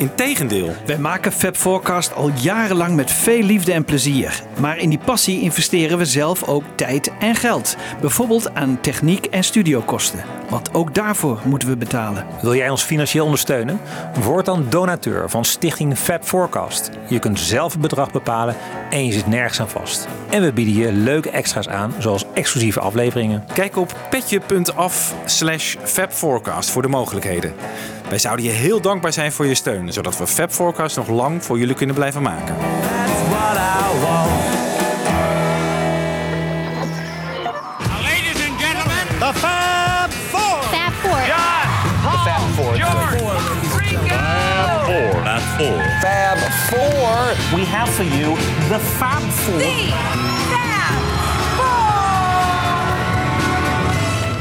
Integendeel. Wij maken Fab Forecast al jarenlang met veel liefde en plezier. Maar in die passie investeren we zelf ook tijd en geld. Bijvoorbeeld aan techniek en studiokosten. Want ook daarvoor moeten we betalen. Wil jij ons financieel ondersteunen? Word dan donateur van Stichting Fab Forecast. Je kunt zelf het bedrag bepalen en je zit nergens aan vast. En we bieden je leuke extra's aan, zoals exclusieve afleveringen. Kijk op petje.af slash fabforecast voor de mogelijkheden. Wij zouden je heel dankbaar zijn voor je steun, zodat we Fab Forecast nog lang voor jullie kunnen blijven maken. Ladies and gentlemen, The Fab Four. Fab Four. Fab Four. George, Rico. Fab Four. Fab Four. We have for you the Fab Four.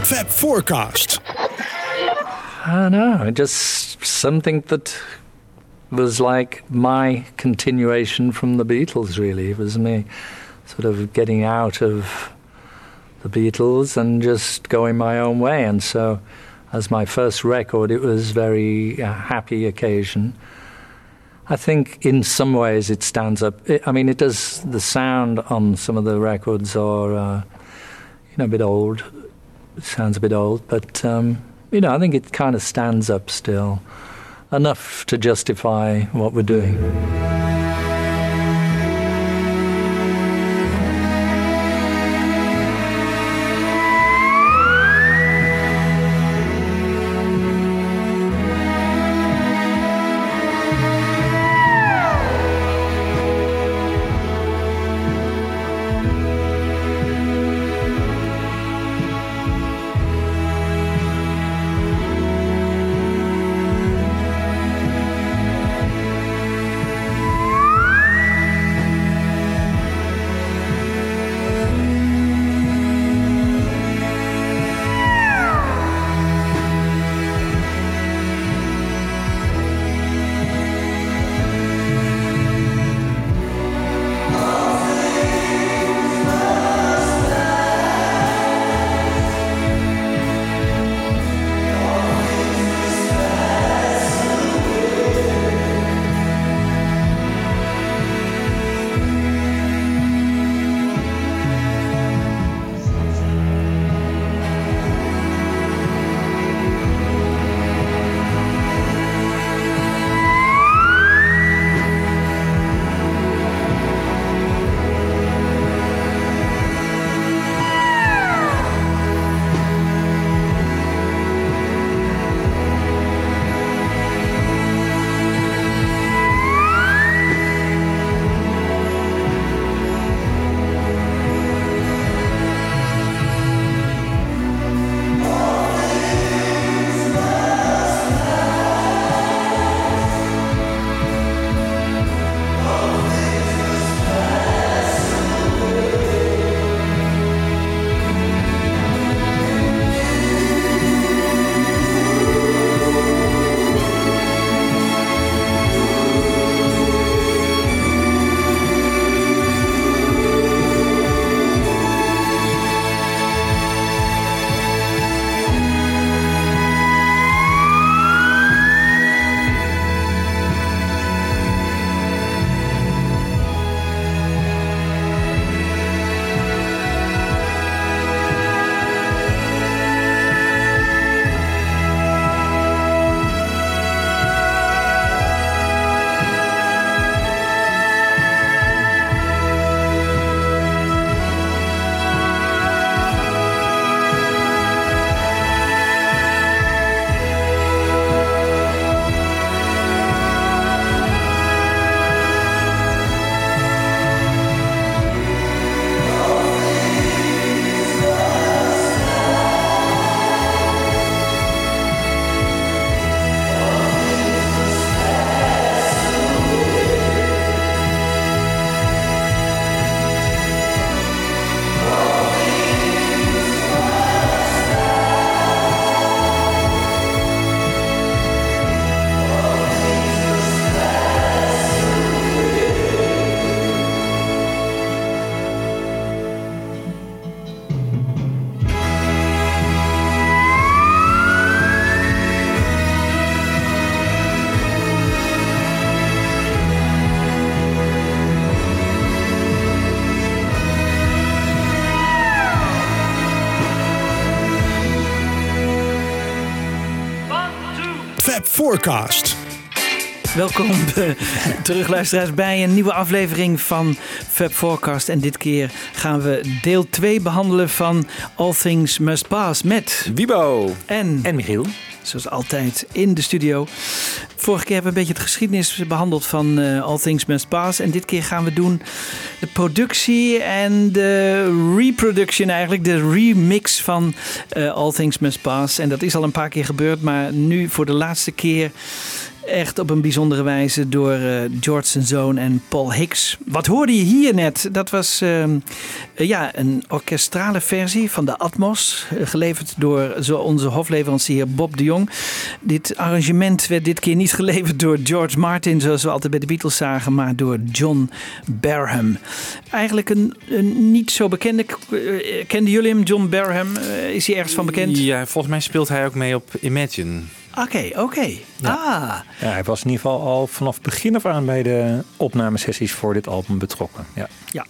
Fab Forecast. I don't know. Just something that was like my continuation from the Beatles, really. It was me sort of getting out of the Beatles and just going my own way. And so, as my first record, it was very uh, happy occasion. I think in some ways it stands up. It, I mean, it does. The sound on some of the records are, uh, you know, a bit old. It sounds a bit old, but um, you know, I think it kind of stands up still enough to justify what we're doing. Forecast. Welkom eh, terug luisteraars bij een nieuwe aflevering van Fab Forecast. En dit keer gaan we deel 2 behandelen van All Things Must Pass met Wibo. en, En Michiel? Zoals altijd in de studio. Vorige keer hebben we een beetje het geschiedenis behandeld van eh, All Things Must Pass. En dit keer gaan we doen de productie en de reproduction eigenlijk. De remix van eh, All Things Must Pass. En dat is al een paar keer gebeurd, maar nu voor de laatste keer echt op een bijzondere wijze door eh, George zijn zoon en Paul Hicks. Wat hoorde je hier net? Dat was ehm, eh, ja, een orkestrale versie van de Atmos, eh, geleverd door zo onze hofleverancier Bob de Jong. Dit arrangement werd dit keer niet geleverd door George Martin, zoals we altijd bij de Beatles zagen, maar door John Barham. Eigenlijk een, een niet zo bekende. kenden jullie hem, John Barham? Is hij ergens van bekend? Ja, volgens mij speelt hij ook mee op Imagine. Oké, oké. Ah, Ja, hij was in ieder geval al vanaf begin af aan bij de opnamesessies voor dit album betrokken. Ja. Ja.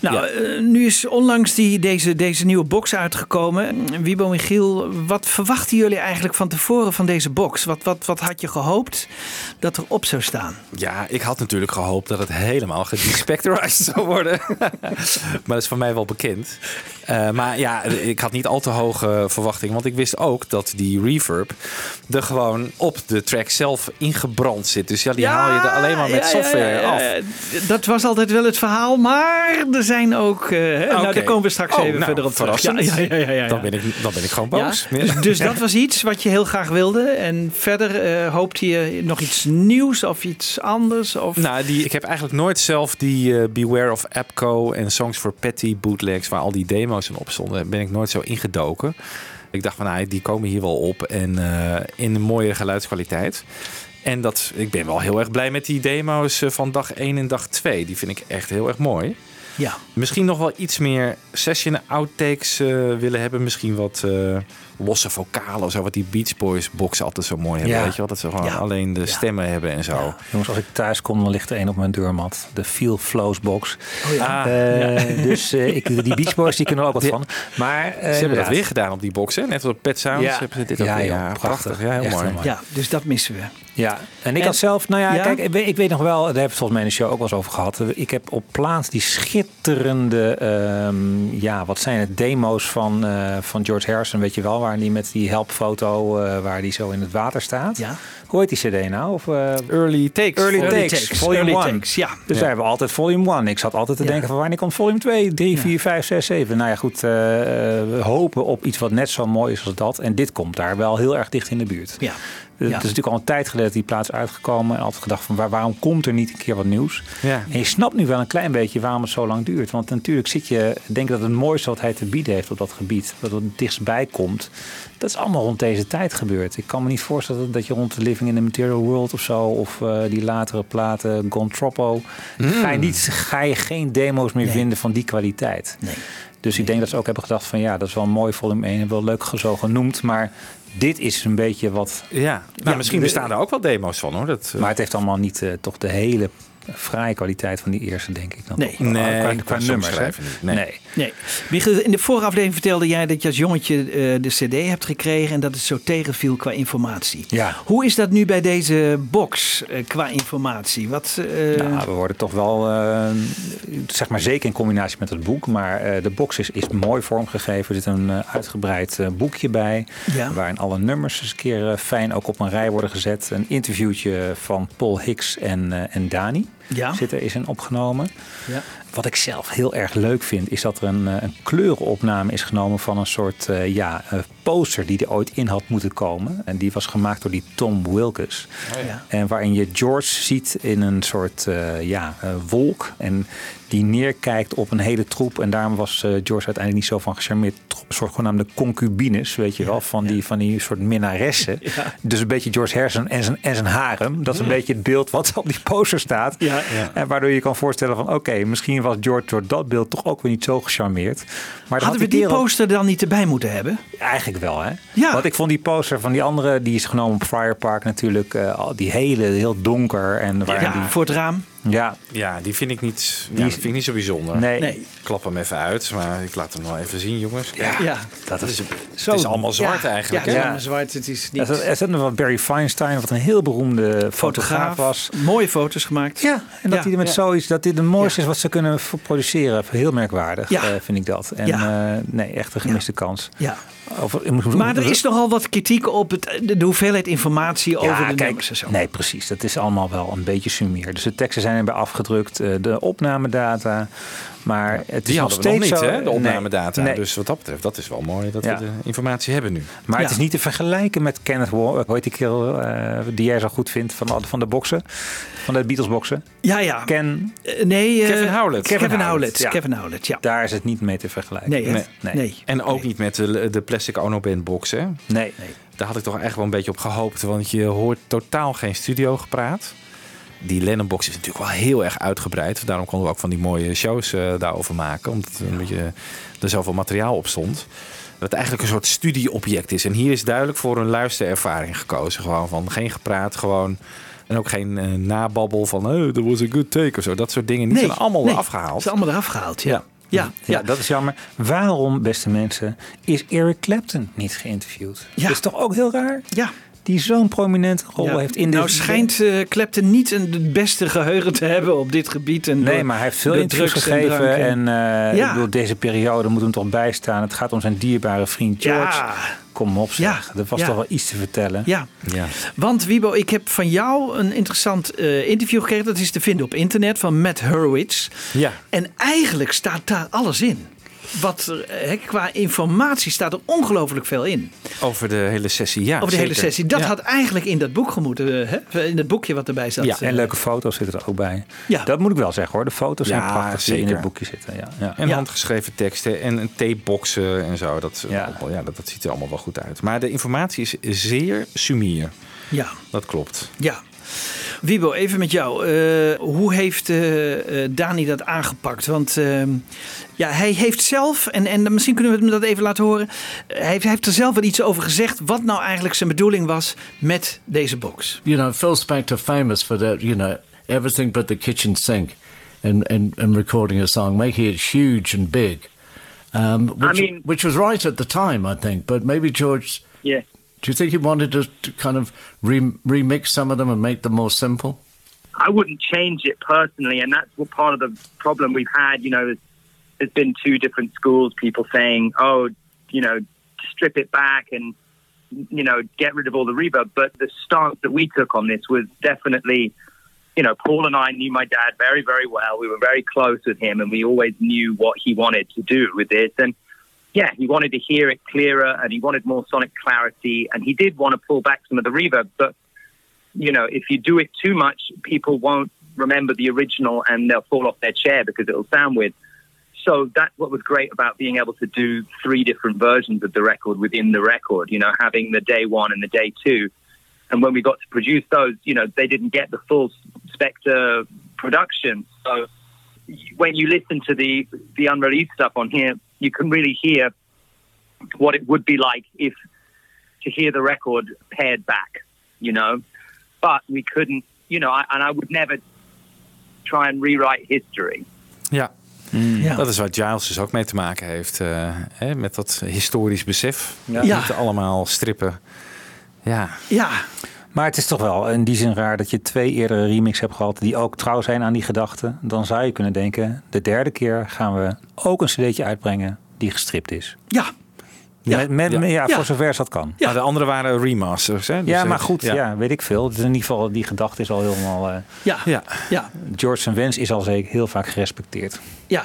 Nou, eh, nu is onlangs die, deze, deze nieuwe box uitgekomen. Wiebo Michiel, wat verwachten jullie eigenlijk van tevoren van deze box? Wat, wat, wat had je gehoopt dat erop zou staan? Ja, ik had natuurlijk gehoopt dat het helemaal gedespectorized zou worden. maar dat is voor mij wel bekend. Eh, maar ja, ik had niet al te hoge verwachtingen. Want ik wist ook dat die reverb er gewoon op de track zelf ingebrand zit. Dus ja, die haal je er alleen maar met ja, software af. Dat was altijd wel het verhaal, maar er zijn ook... eh, Nou, Oké. daar komen we straks Oh, even nou, verder op terug. Ja, ja. Dan, ben ik, dan ben ik gewoon boos. Dus, dus dat was iets wat je heel graag wilde. En verder eh, hoopte je nog iets nieuws of iets anders? Of... Nou, die, ik heb eigenlijk nooit zelf die eh, Beware of Apco en Songs for Petty bootlegs, waar al die demo's in op stonden, ben ik nooit zo ingedoken. Ik dacht van, nou, die komen hier wel op en eh, in een mooie geluidskwaliteit. En dat, ik ben wel heel erg blij met die demo's eh, van dag 1 en dag 2. Die vind ik echt heel erg mooi. Ja. Misschien nog wel iets meer session outtakes eh, willen hebben. Misschien wat losse vocalen of zo. Wat die Beach Boys boxen altijd zo mooi hebben. Ja. Weet je wel? Dat ze gewoon Ja. alleen de Ja. stemmen hebben en zo. Jongens, als ik thuis kom, dan ligt er één op mijn deurmat. De Feel Flows box. Ah, Eh, Dus eh, ik, die Beach Boys die kunnen er ook wat van. Maar eh, Ze hebben dat weer gedaan op die box, hè? Net als op Pet Sounds Ja. hebben ze dit ook Ja, weer. joh, Ja, prachtig. prachtig. Ja, heel Echt mooi. ja, dus dat missen we. Ja, en ik En- had zelf, nou ja, Ja? kijk, ik weet, ik weet nog wel, daar hebben we het volgens mij in de show ook wel eens over gehad. Ik heb op plaats die schitterende, ehm, ja, wat zijn het, demo's van, eh, van George Harrison, weet je wel, waar die met die helpfoto, eh waar die zo in het water staat. Ja. Hoe heet die CD nou? Of, eh, Early takes. Early Early Takes, takes, volume early one. takes, ja. Dus Ja. daar hebben we altijd volume 1. Ik zat altijd te Ja. denken van wanneer komt volume 2, 3, 4, 5, 6, 7. Nou ja, goed, eh, we hopen op iets wat net zo mooi is als dat. En dit komt daar wel heel erg dicht in de buurt. Ja. Het Ja. is natuurlijk al een tijd geleden dat die plaats uitgekomen. En altijd gedacht van waar, waarom komt er niet een keer wat nieuws? Ja. En je snapt nu wel een klein beetje waarom het zo lang duurt. Want natuurlijk zit je, denk dat het mooiste wat hij te bieden heeft op dat gebied, wat er het dichtstbij komt, dat is allemaal rond deze tijd gebeurd. Ik kan me niet voorstellen dat je rond de Living in the Material World of zo, of eh, die latere platen, Gone Troppo, ga, je niet, ga je geen demo's meer Nee. vinden van die kwaliteit. Nee. Dus ik denk dat ze ook hebben gedacht van ja, dat is wel een mooi volume 1 en wel leuk zo genoemd, maar dit is een beetje wat Ja. Nou, Ja, misschien bestaan er ook wel demo's van, hoor. Dat, eh, maar het heeft allemaal niet eh, toch de hele fraaie kwaliteit van die eerste, denk ik. Dan Nee. Nee, qua, qua qua soms nummers. Nee. Nee. Nee. Michiel, in de vorige aflevering vertelde jij dat je als jongetje eh, de CD hebt gekregen en dat het zo tegenviel qua informatie. Ja. Hoe is dat nu bij deze box eh, qua informatie? Wat, eh, Nou, we worden toch wel, eh, zeg maar zeker in combinatie met het boek, maar eh, de box is, is mooi vormgegeven. Er zit een uitgebreid eh, boekje bij, Ja. waarin alle nummers eens een keer fijn ook op een rij worden gezet. Een interviewtje van Paul Hicks en, eh, en Dani ja. zit er is in opgenomen. Ja. Wat ik zelf heel erg leuk vind, is dat er een, eh, een kleurenopname is genomen van een soort eh, ja, eh, poster die er ooit in had moeten komen. En die was gemaakt door die Tom Wilkes. Ja. En waarin je George ziet in een soort ja, wolk. En die neerkijkt op een hele troep. En daarom was George uiteindelijk niet zo van gecharmeerd. Een soort genaamde concubines, weet je wel. Van, die, van die soort minnaressen. Ja. Dus een beetje George Harrison en zijn, en zijn harem. Dat is een beetje het beeld wat op die poster staat. Ja. En waardoor je je kan voorstellen van... oké, misschien was George door dat beeld toch ook weer niet zo gecharmeerd. Maar Hadden we die poster dan niet erbij moeten hebben? Eigenlijk wel, hè? Ja. Want ik vond die poster van die andere, die is genomen op Friar Park natuurlijk, al die hele, heel donker. En waar Ja, die, voor het raam. Ja, Ja, die vind ik niet, ja, Die vind ik niet zo bijzonder. nee. Nee. Ik klap hem even uit, maar ik laat hem wel even zien, jongens. Ja, Ja. dat is, Zo. het is allemaal zwart ja, eigenlijk. Ja, het is Ja. allemaal zwart. Het is niet... Er zat- zit nog wel Barry Feinstein, wat een heel beroemde fotograaf was. Mooie foto's gemaakt. Ja, en dat Ja. hij er met Ja. zoiets, dat dit de mooiste Ja. is wat ze kunnen produceren. Heel merkwaardig, Ja. eh, vind ik dat. En Ja. eh, nee, echt een gemiste kans. Ja. Maar er is nogal wat kritiek op het, de, de hoeveelheid informatie Ja, over de kijk, nummers en zo. Nee, precies. Dat is allemaal wel een beetje sumier. Dus de teksten zijn erbij afgedrukt, eh, de opnamedata. Maar het is Die hadden we nog nog steeds niet, zo, hè, de opnamedata. Nee, nee. Dus wat dat betreft, dat is wel mooi dat Ja. we de informatie hebben nu. Maar het is niet te vergelijken met Kenneth heet die kerel eh, die jij zo goed vindt van, de- van de boksen, van de Beatles boksen. Ja, ja. Ken, Eh, nee, eh, Kevin Howlett. Kevin, Kevin Howlett. Howlett, ja. Kevin Howlett, ja. daar is het niet mee te vergelijken. Nee, nee. nee. nee. En ook niet met de, de plastic Ono Band box, hè? nee. Daar had ik toch echt wel een beetje op gehoopt. Want je hoort totaal geen studio gepraat. Die Lennon box is natuurlijk wel heel erg uitgebreid. Daarom konden we ook van die mooie shows eh, daarover maken. Omdat er, een beetje, er zoveel materiaal op stond. Dat het eigenlijk een soort studieobject is. En hier is duidelijk voor een luisterervaring gekozen. Gewoon van geen gepraat, gewoon... En ook geen eh, nababbel van, oh, that was a good take of zo. Dat soort dingen. Die zijn allemaal nee, afgehaald. Het is allemaal eraf gehaald, ja. Ja, Ja, dat is jammer. Waarom, beste mensen, is Eric Clapton niet geïnterviewd? Ja. Dat is toch ook heel raar? ja. Die zo'n prominente rol Ja. heeft in de... nou schijnt eh Clapton niet een het beste geheugen te hebben op dit gebied. En Nee, door- maar hij heeft veel interviews gegeven. drank En, eh Ja. ik bedoel, deze periode moet hem toch bijstaan. Het gaat om zijn dierbare vriend George. Ja. Kom op zeg. Ja. Er was Ja. toch wel iets te vertellen. Ja, Ja. want Wiebo, ik heb van jou een interessant eh, interview gekregen. Dat is te vinden op internet van Matt Hurwitz. Ja. En eigenlijk staat daar alles in. Wat er, hè, qua informatie staat er ongelooflijk veel in. Over de hele sessie, ja. Over de hele sessie. Dat Ja. had eigenlijk in dat boek gemoeten. eh, Hè? In het boekje wat erbij zat. Ja, eh, En leuke foto's zitten er ook bij. Ja. Dat moet ik wel zeggen hoor. De foto's zijn prachtig die in het boekje zitten. Ja, ja. En Ja. handgeschreven teksten en een tapeboxen en zo. Dat, Ja. ja. Ja, dat, dat ziet er allemaal wel goed uit. Maar de informatie is zeer sumier. ja. Dat klopt. Ja. Wiebo, even met jou. Eh, hoe heeft eh, eh, Dani dat aangepakt? Want ehm, ja, hij heeft zelf, en, en misschien kunnen we hem dat even laten horen. Hij, heeft, hij heeft er zelf wel iets over gezegd. Wat nou eigenlijk zijn bedoeling was met deze box. you know, Phil Spector famous for that, you know, everything but the kitchen sink and, and, and recording a song, making it huge and big. Um, which, mean- which was right at the time, I think. But maybe George, Yeah. Do you think he wanted to, to kind of re- remix some of them and make them more simple? I wouldn't change it personally, and that's what part of the problem we've had. You know, there's, been two different schools. People saying, "Oh, you know, strip it back and you know, get rid of all the reverb." But the stance that we took on this was definitely, you know, Paul and I knew my dad very, very well. We were very close with him, and we always knew what he wanted to do with this. And yeah, he wanted to hear it clearer, and he wanted more sonic clarity, and he did want to pull back some of the reverb, but you know, if you do it too much, people won't remember the original and they'll fall off their chair because it'll sound weird. So that's what was great about being able to do three different versions of the record within the record, you know, having the day one and the day two. And when we got to produce those, you know, they didn't get the full Spectre production. So when you listen to the, the unreleased stuff on here, you can really hear what it would be like if to hear the record pared back, you know. But we couldn't, you know, I, and I would never try and rewrite history. Ja. Ja. Dat is waar Giles dus ook mee te maken heeft. eh, hè, met dat historisch besef. Ja. Ja. Niet allemaal strippen. Ja. Ja, Maar het is toch wel in die zin raar dat je twee eerdere remix hebt gehad die ook trouw zijn aan die gedachten. Dan zou je kunnen denken, de derde keer gaan we ook een cd'tje uitbrengen die gestript is. ja. Ja. Met, met, ja. Ja. Ja. voor zover als dat kan. Ja. Maar de andere waren remasters. Hè? Dus, ja, eh, maar goed, ja. weet ik veel. Dus in ieder geval, die gedachte is al helemaal... eh, Ja, Ja. ja, George wens is al zeker heel vaak gerespecteerd. ja.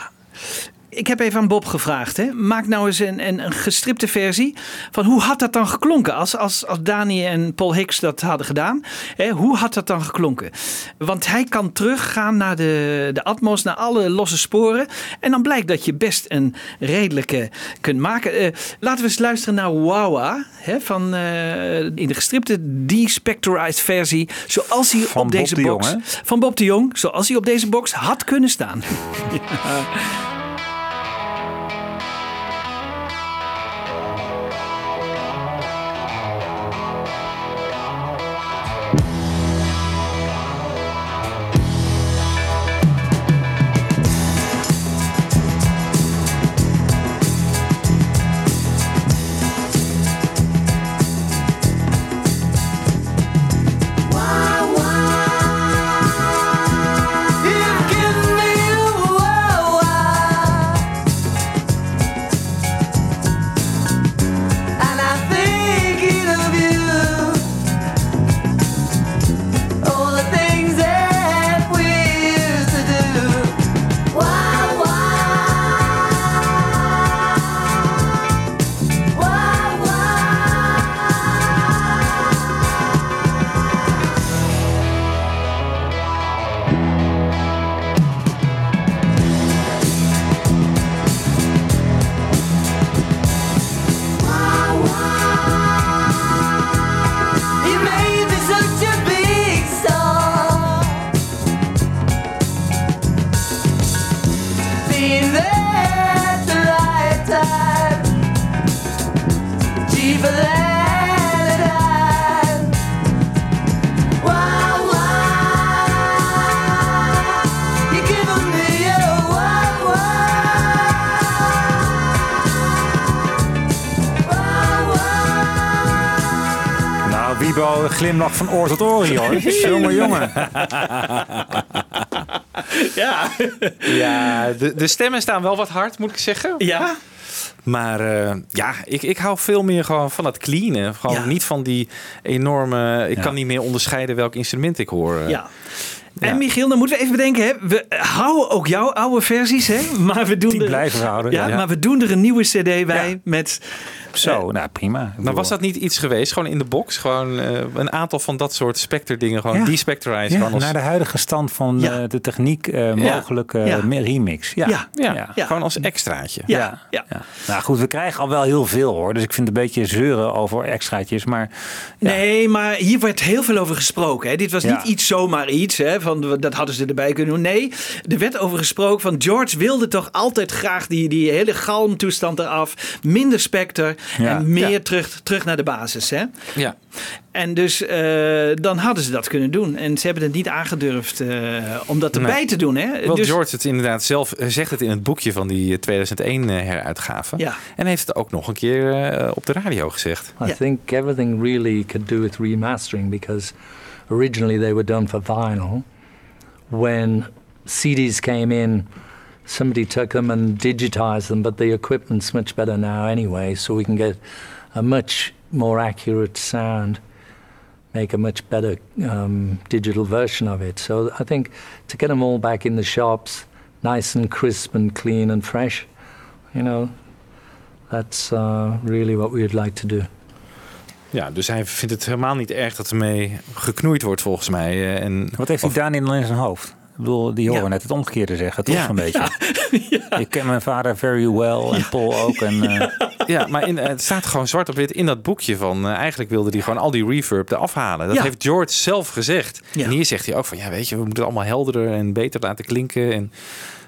Ik heb even aan Bob gevraagd. Hè. Maak nou eens een, een, een gestripte versie van hoe had dat dan geklonken als, als, als Dani en Paul Hicks dat hadden gedaan. Hè, hoe had dat dan geklonken? Want hij kan teruggaan naar de, de Atmos, naar alle losse sporen. En dan blijkt dat je best een redelijke kunt maken. Eh, laten we eens luisteren naar Wawa. Hè, van, eh, in de gestripte despectorized versie. Zoals hij Van op Bob deze de box. van Bob de Jong. Zoals hij op deze box had kunnen staan. be glimlach van oor tot oor, hoor. jongen, jongen. Ja. Ja, de, de stemmen staan wel wat hard, moet ik zeggen. Ja? Maar eh, ja, ik, ik hou veel meer gewoon van het cleanen. Gewoon Ja. niet van die enorme... Ik Ja. kan niet meer onderscheiden welk instrument ik hoor. Ja. En Michiel, dan moeten we even bedenken, hè? we houden ook jouw oude versies, hè? maar we doen Die er, blijven houden. Ja, Ja. maar we doen er een nieuwe CD bij met. Zo, nou prima. Maar was dat niet iets geweest, gewoon in de box? Gewoon eh, een aantal van dat soort Spectre dingen, gewoon Ja. despectorize. Ja, als, naar de huidige stand van Ja. eh, de techniek eh, mogelijke Ja. eh, remix. Ja. Ja. ja, Ja. gewoon als extraatje. Ja, ja. Ja. Nou goed, we krijgen al wel heel veel hoor. Dus ik vind het een beetje zeuren over extraatjes. Maar ja. Nee, maar hier werd heel veel over gesproken. Hè? Dit was Ja. niet iets zomaar iets, hè? Van, dat hadden ze erbij kunnen doen. Nee, er werd over gesproken van George wilde toch altijd graag die, die hele galmtoestand eraf. Minder Spectre Ja. en meer Ja. terug, terug naar de basis. Hè? Ja. En dus eh, dan hadden ze dat kunnen doen. En ze hebben het niet aangedurfd eh, om dat erbij Nee. te doen. Hè? Wel, dus, George het inderdaad zelf eh, zegt het in het boekje van die 2001 eh, heruitgave. Ja. En heeft het ook nog een keer op de radio gezegd. I think everything really could do with remastering because originally they were done for vinyl. When CDs came in, somebody took them and digitized them, but the equipment's much better now anyway, so we can get a much more accurate sound, make a much better um, digital version of it. So I think to get them all back in the shops, nice and crisp and clean and fresh, you know, that's uh, really what we'd like to do. Ja, dus hij vindt het helemaal niet erg dat ermee geknoeid wordt volgens mij. eh, En, Wat heeft of- die Daniel in zijn hoofd? Ik bedoel, die horen Ja. net het omgekeerde zeggen, toch Ja. een beetje. Ik ken mijn vader very well en Paul ook. En, eh, Ja, maar in, het staat gewoon zwart op wit in dat boekje van... eh, eigenlijk wilde hij gewoon al die reverb eraf halen. Dat Ja. heeft George zelf gezegd. Ja. En hier zegt hij ook van... Ja, weet je, we moeten het allemaal helderder en beter laten klinken. En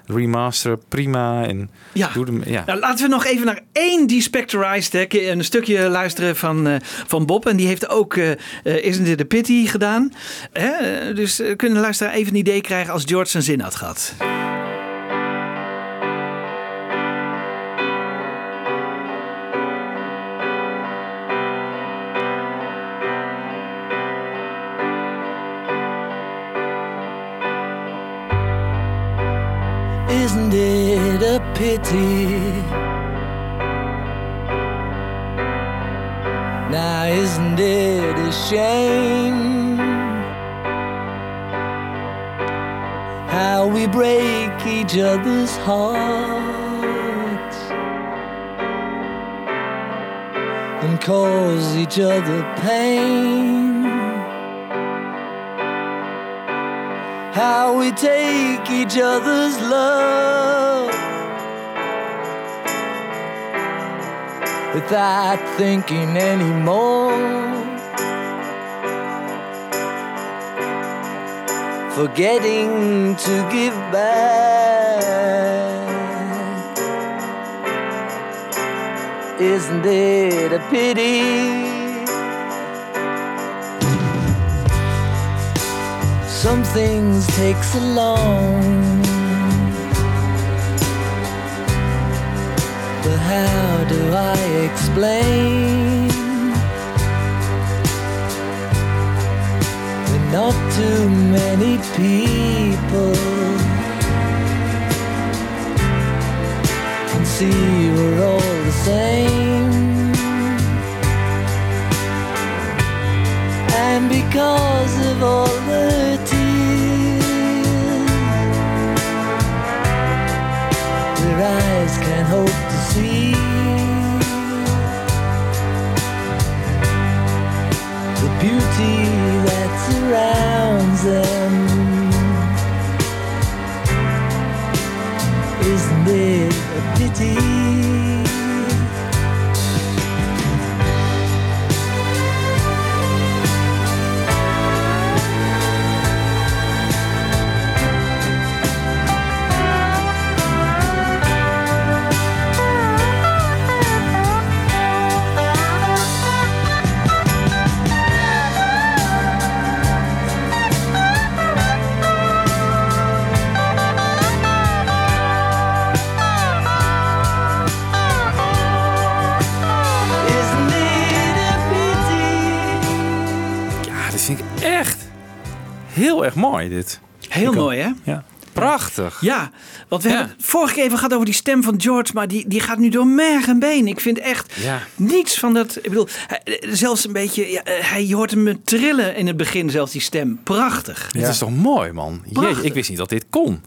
remaster, prima. En Ja. doe hem, ja. Nou, laten we nog even naar één Despectorized, hè, een stukje luisteren van, eh, van Bob. En die heeft ook eh, Isn't It a Pity gedaan. Hè? Dus kunnen de luisteraar even een idee krijgen als George zijn zin had gehad. Pity? Now, isn't it a shame? How we break each other's hearts and cause each other pain. how we take each other's love without thinking anymore. Forgetting to give back. Isn't it a pity? Some things take so long. But how do I explain? That not too many people can see we're Ja, want we Ja. hebben het vorige keer even gehad over die stem van George, maar die, die gaat nu door merg en been. Ik vind echt Ja. niets van dat. Ik bedoel, zelfs een beetje. Ja, eh, hij je hoort hem trillen in het begin, zelfs die stem. Prachtig. Dit is toch mooi, man? Jeetje, Prachtig. ik wist niet dat dit kon.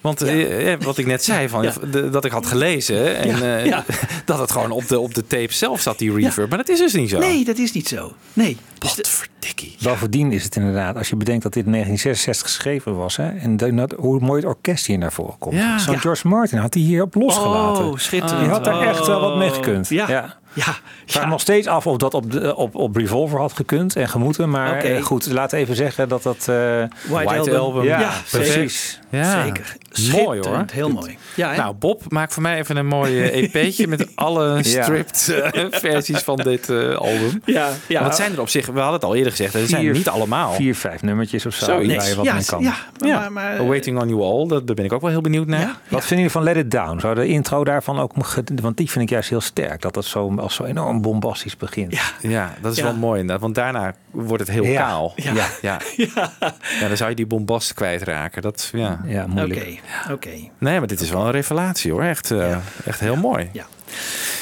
Want eh, eh, wat ik net zei, van, Ja. dat ik had gelezen en Ja, eh, dat het gewoon op de, op de tape zelf zat, die reverb. Maar dat is dus niet zo. Nee, dat is niet zo. Nee. Dus de- Potverdikkie. Bovendien is het inderdaad, als je bedenkt dat dit in 1966 geschreven was, hè, en dat- hoe mooi het orkest hier naar voren komt. Ja. Zo'n Ja. George Martin had hij hier op losgelaten. Oh, schitterend. Die had daar echt wel wat mee gekund. Ja. ja. Ja. Ik vraag ja. nog steeds af of dat op, de, op, op Revolver had gekund en gemoeten. Maar eh, goed, laat even zeggen dat dat... eh, White, White Album. Album. ja, Ja, precies. Ja. Zeker. Mooi hoor. Heel mooi. Ja, hè? Nou, Bob, maak voor mij even een mooi EP'tje met alle stripped eh, versies van dit eh, album. ja, ja. Het zijn er op zich, we hadden het al eerder gezegd, er zijn er niet allemaal. Vier, vijf nummertjes of zo. Waar je wat ja, mee kan. ja, maar, Ja, maar, maar, Waiting on You All, dat, daar ben ik ook wel heel benieuwd naar. Ja. Wat vinden jullie van Let It Down? Zou de intro daarvan ook... Want die vind ik juist heel sterk. Dat het zo, als zo enorm bombastisch begint. Ja. Ja, dat is Ja. wel mooi inderdaad. Want daarna wordt het heel Ja. kaal. Ja. Ja. Ja. Ja. dan zou je die bombast kwijtraken. Dat, ja. Ja, Oké, moeilijk. oké. Nee, maar dit is wel een revelatie hoor. Echt, eh, echt heel mooi. Ja.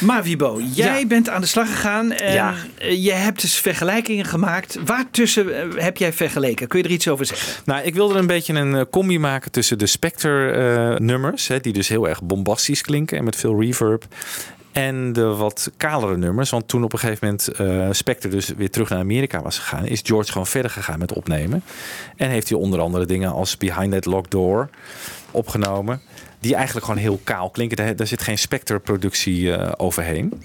Maar Wibo, jij Ja. bent aan de slag gegaan en Ja. eh, je hebt dus vergelijkingen gemaakt. Waartussen eh, heb jij vergeleken? Kun je er iets over zeggen? Nou, ik wilde een beetje een combi maken tussen de Spectre-nummers, die dus heel erg bombastisch klinken en met veel reverb. En de wat kalere nummers. Want toen op een gegeven moment eh Spectre dus weer terug naar Amerika was gegaan, is George gewoon verder gegaan met opnemen. En heeft hij onder andere dingen als Behind That Locked Door opgenomen. Die eigenlijk gewoon heel kaal klinken. Daar, zit geen Spectre-productie eh, overheen.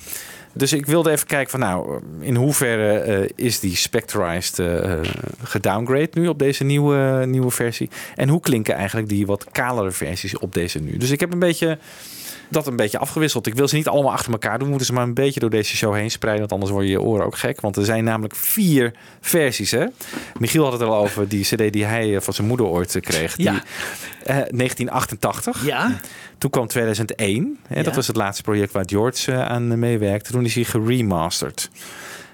Dus ik wilde even kijken van nou, in hoeverre eh, is die Spectrized eh, gedowngrade nu op deze nieuwe, nieuwe versie? En hoe klinken eigenlijk die wat kalere versies op deze nu? Dus ik heb een beetje dat een beetje afgewisseld. Ik wil ze niet allemaal achter elkaar doen. Moeten ze maar een beetje door deze show heen spreiden. Want anders worden je oren ook gek. Want er zijn namelijk vier versies. Hè? Michiel had het al over die cd die hij eh, van zijn moeder ooit eh, kreeg. Die, Ja. eh, 1988. Ja, Toen kwam 2001. Hè, Ja. Dat was het laatste project waar George eh, aan meewerkte. Toen is hij geremasterd.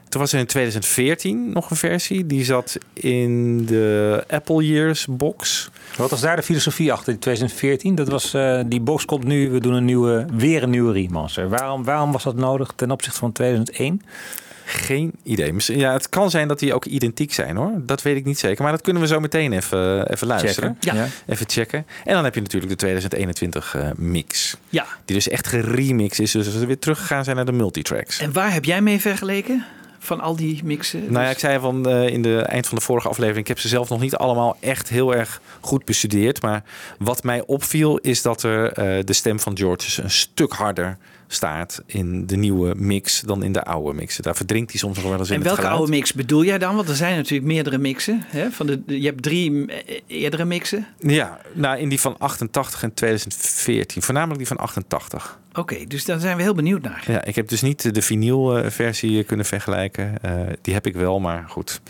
Toen was er in 2014 nog een versie. Die zat in de Apple Years box. Wat was daar de filosofie achter in 2014? Dat was, eh, die box komt nu, we doen een nieuwe, weer een nieuwe remaster. Waarom, waarom was dat nodig ten opzichte van 2001? Geen idee. Misschien- Ja, het kan zijn dat die ook identiek zijn hoor. Dat weet ik niet zeker. Maar dat kunnen we zo meteen even, even luisteren. Checken. Ja. Even checken. En dan heb je natuurlijk de 2021 eh, mix. ja. Die dus echt geremixed is. Dus we weer teruggegaan zijn naar de multitracks. En waar heb jij mee vergeleken? Van al die mixen? Nou ja, Dus- ik zei van eh, in de eind van de vorige aflevering, ik heb ze zelf nog niet allemaal echt heel erg goed bestudeerd. Maar wat mij opviel is dat er eh, de stem van George een stuk harder staat in de nieuwe mix dan in de oude mixen. Daar verdrinkt hij soms nog wel eens in En welke oude mix bedoel jij dan? Want er zijn natuurlijk meerdere mixen. Hè? Van de, de- je hebt drie eh, eerdere mixen. Ja, nou in die van 88 en 2014. Voornamelijk die van 88. Oké, dus daar zijn we heel benieuwd naar. Ja, ik heb dus niet de vinyl eh, versie kunnen vergelijken. Eh, die heb ik wel, maar goed.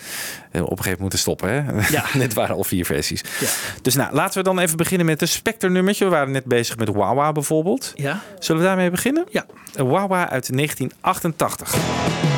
Eh, Op een gegeven moment moeten stoppen. Hè? Ja. net waren al vier versies. Ja. Dus nou, laten we dan even beginnen met een Spectre nummertje. We waren net bezig met Wawa bijvoorbeeld. Ja? Zullen we daarmee beginnen? Ja. Wawa uit 1988.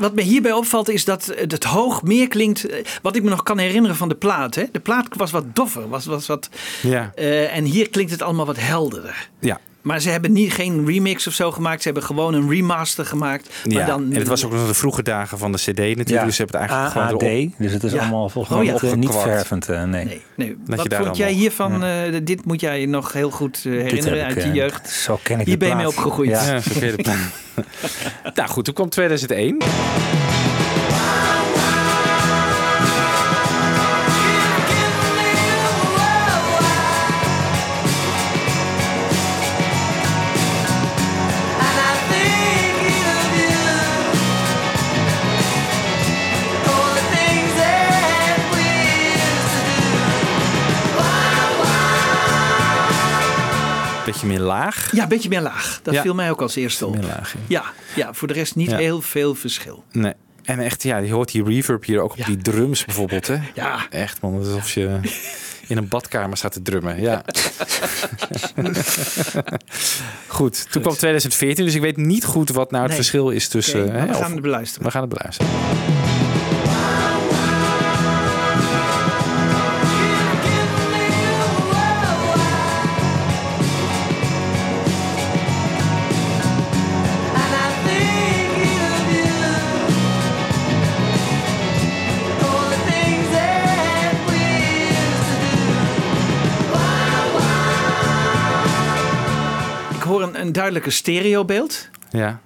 Wat me hierbij opvalt is dat het hoog meer klinkt. eh, Wat ik me nog kan herinneren van de plaat. Hè? De plaat was wat doffer. Was, was wat, Ja. eh, en hier klinkt het allemaal wat helderder. Ja. Maar ze hebben niet, geen remix of zo gemaakt. Ze hebben gewoon een remaster gemaakt. Maar ja. dan, en het was ook nog de vroege dagen van de CD natuurlijk. Ja. Dus ze hebben het eigenlijk AAD, gewoon erop. dus het is Ja. allemaal volgens Oh mij ja. niet, eh, niet Opgekwart. vervend. eh, nee. Nee, Wat vond jij hiervan? eh, dit moet jij nog heel goed eh, herinneren ik, uit je jeugd. Zo ken ik Hier ben je mee opgegroeid. Ja. Ja, zo kun je de- nou goed, toen kwam 2001. Beetje meer laag. Ja, een beetje meer laag. Dat Ja. viel mij ook als eerste op. Meer laag, ja. Ja, ja, voor de rest niet heel veel verschil. Nee. En echt, ja, je hoort die reverb hier ook op die drums bijvoorbeeld, hè? Ja. Echt, man. Het is alsof je in een badkamer staat te drummen. Ja. goed, toen kwam 2014, dus ik weet niet goed wat nou het Nee. verschil is tussen... Hè, we of- gaan het beluisteren. we gaan het beluisteren. Hoor een, een duidelijke stereobeeld. Ja.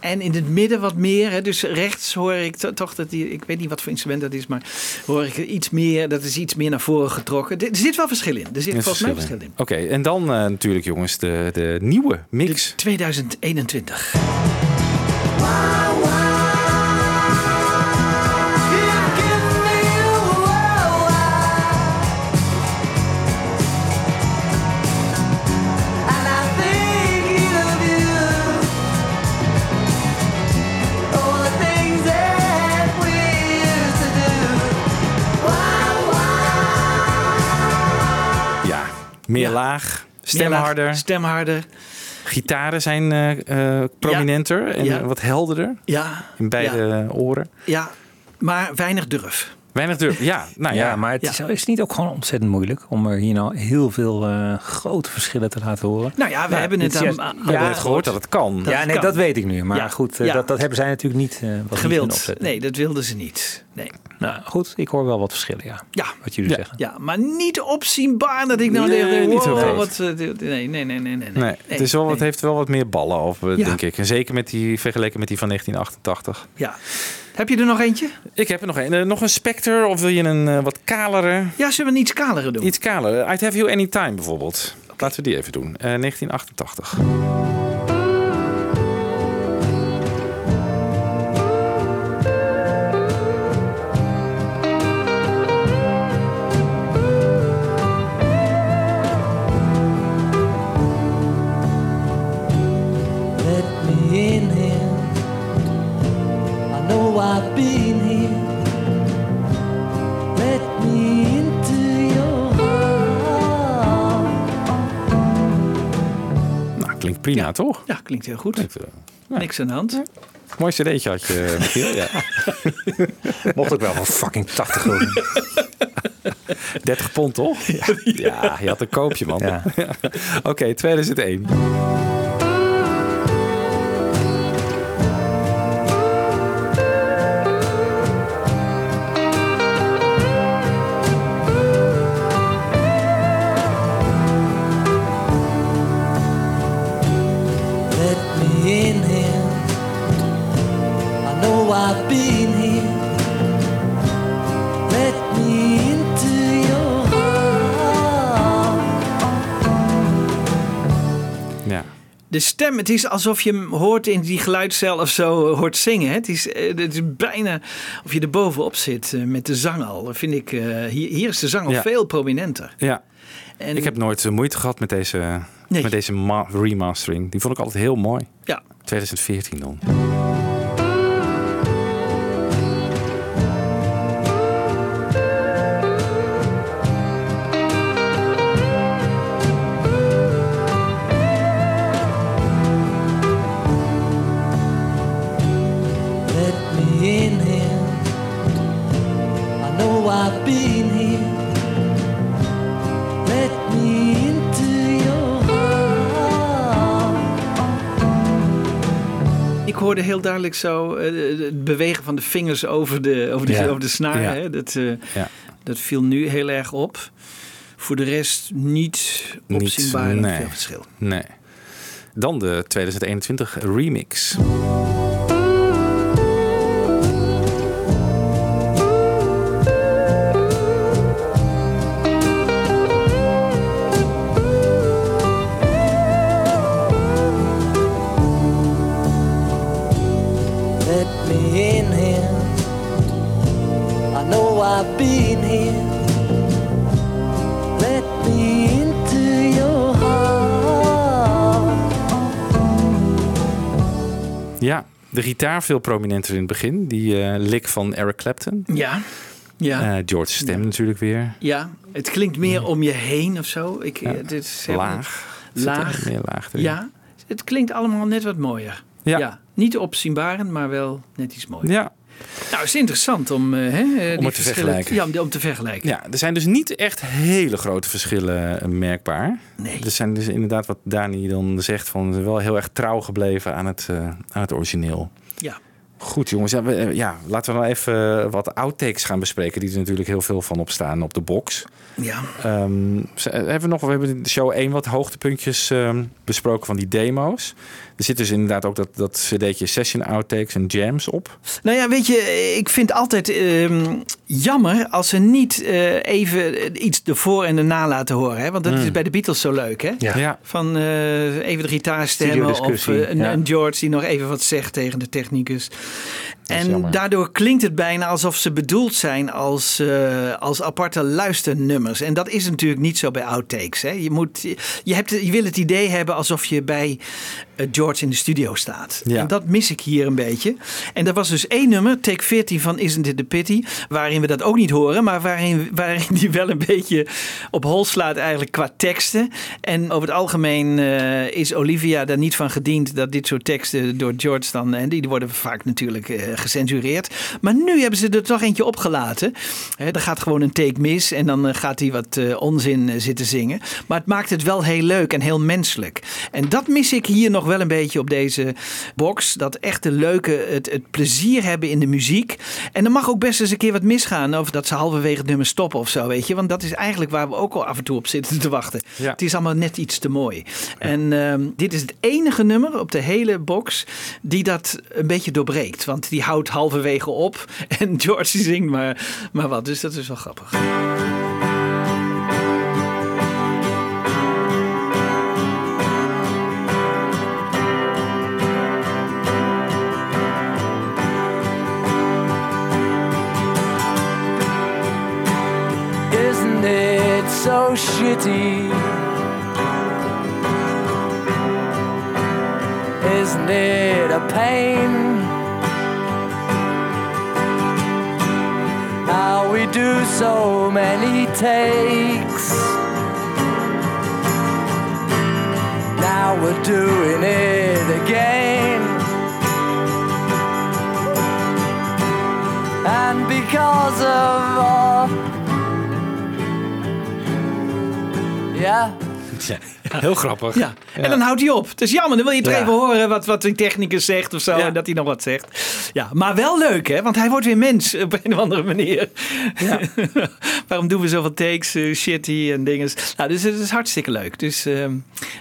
En in het midden wat meer. Hè, dus rechts hoor ik to- toch dat die. Ik weet niet wat voor instrument dat is, maar hoor ik iets meer. Dat is iets meer naar voren getrokken. Er zit wel verschil in. Er zit volgens mij verschil in. Oké, en dan eh, natuurlijk jongens de, de nieuwe mix. 2021. Ja, meer laag, stem Meer laag, harder. Stem harder. Gitaren zijn eh, eh, prominenter en wat helderder Ja. in beide oren. Ja, maar weinig durf. Weinig durf. Ja, nou ja. ja, maar het is, is het niet ook gewoon ontzettend moeilijk om er hier nou heel veel eh, grote verschillen te laten horen? Nou ja, we hebben het juist- aan- We hebben het gehoord dat het kan. Dat ja, het nee, kan. dat weet ik nu. Maar Ja, goed, eh, ja. dat, dat hebben zij natuurlijk niet, eh wat gewild. Nee, dat wilden ze niet. Nee. Nou goed, ik hoor wel wat verschillen, ja. Ja. Wat jullie Ja. zeggen. Ja, maar niet opzienbaar dat ik nou Nee, denk, niet wow, wat, eh, nee, nee, nee, nee, nee. nee. Nee, het, is wel, nee. het heeft wel wat meer ballen eh, Ja. denk ik. En zeker met die, vergeleken met die van 1988. Ja. Heb je er nog eentje? Ik heb er nog een. Eh, nog een Spectre of wil je een eh, wat kalere? Ja, zullen we een iets kalere doen? Iets kaler. I'd Have You Anytime bijvoorbeeld. Laten we die even doen. Eh, 1988. Prima, toch? Ja, klinkt heel goed. Klinkt, eh, Niks aan de hand. mooi cd'tje had je, Michiel. Ja. Mocht ook wel voor fucking 80 gulden. 30 pond, toch? Ja, je had een koopje, man. Ja. Oké, 2001. Stem, het is alsof je hem hoort in die geluidscel of zo eh, hoort zingen. Het is, eh, het is bijna of je er bovenop zit eh, met de zang al. Dat Vind ik, hier, hier is de zang al Ja. veel prominenter. ja. En, Ik heb nooit moeite gehad met deze, Nee. met deze ma- remastering. Die vond ik altijd heel mooi. Ja, 2014 dan. Hoorde heel duidelijk zo eh, het bewegen van de vingers over de, over de, Ja. over de snaar. Ja. Hè. Dat, eh, Ja. dat viel nu heel erg op. Voor de rest niet Niet, opzienbaar nee. veel verschil. Nee. Dan de 2021 remix. De gitaar veel prominenter in het begin. Die eh lick van Eric Clapton. Ja, ja, Eh, George stem natuurlijk weer. ja. Het klinkt meer om je heen of zo. Ik, Ja. dit is Laag. Laag. er Meer laag erin. Ja, het klinkt allemaal net wat mooier. Ja. Niet opzienbarend, maar wel net iets mooier. Ja. Nou, het is interessant om, eh, hè, eh, die het te vergelijken. Ja, om, om te vergelijken. Ja, er zijn dus niet echt hele grote verschillen eh, merkbaar. Nee. Er zijn dus inderdaad wat Dani dan zegt van ze wel heel erg trouw gebleven aan het, aan het origineel. Ja. Goed jongens, ja, we, ja, laten we nou even wat outtakes gaan bespreken. Die er natuurlijk heel veel van op staan op de box. Ja. Ehm, ze- hebben we, nog, we hebben in de show één wat hoogtepuntjes ehm, besproken van die demo's. Er zit dus inderdaad ook dat, dat cd'tje session outtakes en jams op. Nou ja, weet je, ik vind het altijd ehm, jammer als ze niet eh, even iets ervoor en erna laten horen. Hè? Want dat Mm. is bij de Beatles zo leuk, hè? Ja. Ja. Van eh, even de gitaarstemmen of Studiodiscussie, eh, een, ja. een George die nog even wat zegt tegen de technicus. En jammer. daardoor klinkt het bijna alsof ze bedoeld zijn als, eh, als aparte luisternummers. En dat is natuurlijk niet zo bij outtakes. Hè? Je, moet, je, hebt, je wil het idee hebben alsof je bij eh, George in de studio staat. Ja. En dat mis ik hier een beetje. En er was dus één nummer, Take 14 van Isn't It the Pity, waarin we dat ook niet horen, maar waarin, waarin die wel een beetje op hol slaat eigenlijk qua teksten. En over het algemeen eh, is Olivia daar niet van gediend dat dit soort teksten door George dan, en die worden vaak natuurlijk gecensureerd. Maar nu hebben ze er toch eentje opgelaten. Hè, er gaat gewoon een take mis en dan eh, gaat hij wat eh, onzin eh, zitten zingen. Maar het maakt het wel heel leuk en heel menselijk. En dat mis ik hier nog wel een beetje op deze box. Dat echte leuke, het, het plezier hebben in de muziek. En er mag ook best eens een keer wat misgaan. Of dat ze halverwege het nummer stoppen of zo, weet je. Want dat is eigenlijk waar we ook al af en toe op zitten te wachten. Ja. Het is allemaal net iets te mooi. En ehm, dit is het enige nummer op de hele box die dat een beetje doorbreekt. Want die houdt halverwege op. En George zingt maar, maar wat. Dus dat is wel grappig. So shitty? Isn't it a pain? Do so many takes. Now we're doing it again. And because of all Ja. Heel grappig. Ja. En dan houdt hij op. Het is jammer. Dan wil je het Ja. even horen wat, wat die technicus zegt of zo. Ja. En dat hij nog wat zegt. Ja, maar wel leuk hè. Want hij wordt weer mens op een of andere manier. Ja. Waarom doen we zoveel takes, eh, shitty en dingen. Nou, dus het is hartstikke leuk. Dus ehm,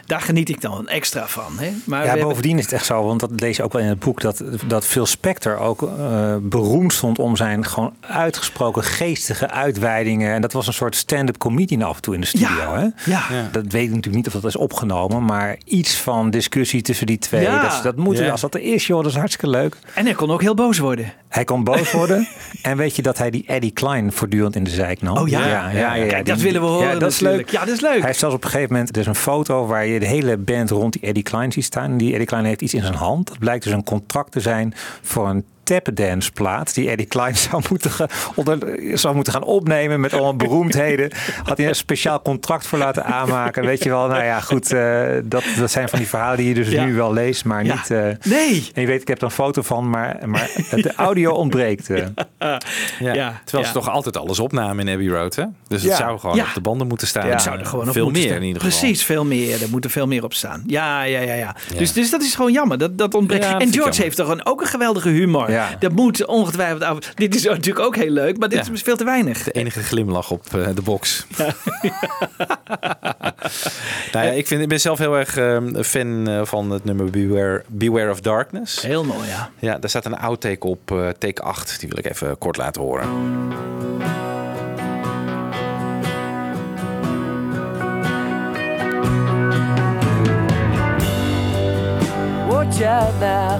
daar geniet ik dan extra van. Hè. Maar Ja, hebben- bovendien is het echt zo, want dat lees je ook wel in het boek, dat, dat Phil Spector ook eh, beroemd stond om zijn gewoon uitgesproken geestige uitweidingen. En dat was een soort stand-up comedian af en toe in de studio. Ja, Hè? ja. Ja. Dat weet ik natuurlijk niet of dat is opgenomen, maar iets van discussie tussen die twee. Ja. Dat, dat moet, Ja. Als dat er is, joh, dat is hartstikke leuk. En hij kon ook heel boos worden. Hij kon boos worden. en weet je dat hij die Eddie Klein voortdurend in de zijk nam? Oh ja? ja, ja, ja, Kijk, dat willen we horen Ja, dat is leuk. Ja, dat is leuk. Hij heeft zelfs op een gegeven moment dus een foto waar je de hele band rond die Eddie Klein ziet staan. En die Eddie Klein heeft iets in zijn hand. Dat blijkt dus een contract te zijn voor een tapdance plaat die Eddie Klein zou moeten, ge- onder, zou moeten gaan opnemen met allemaal beroemdheden. Had hij een speciaal contract voor laten aanmaken. Weet je wel, nou ja, goed. eh, dat, dat zijn van die verhalen die je dus Ja. nu wel leest, maar Ja. niet... eh, Nee. en je weet, ik heb er een foto van, maar, maar de audio ontbreekt. eh. Ja. Ja, Terwijl ja. ze toch altijd alles opnamen in Abbey Road, hè? Dus het zou gewoon Ja. op de banden moeten staan. Ja. Het zou er gewoon op Veel moeten meer staan. in ieder geval. Precies, veel meer. Er moet er veel meer op staan. Ja, ja, ja. ja. Ja. Dus, dus dat is gewoon jammer. Dat, dat ontbreekt. En George heeft toch een, ook een geweldige humor. Ja. Dat moet ongetwijfeld af. Dit is natuurlijk ook heel leuk, maar dit Ja. is veel te weinig. De enige glimlach op eh, de box. nou ja, ik, vind, ik ben zelf heel erg ehm, een fan eh, van het nummer Beware, Beware of Darkness. Heel mooi, ja. Ja, daar staat een outtake op, eh, take 8. Die wil ik even kort laten horen. Watch out now,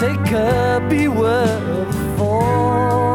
take a beware of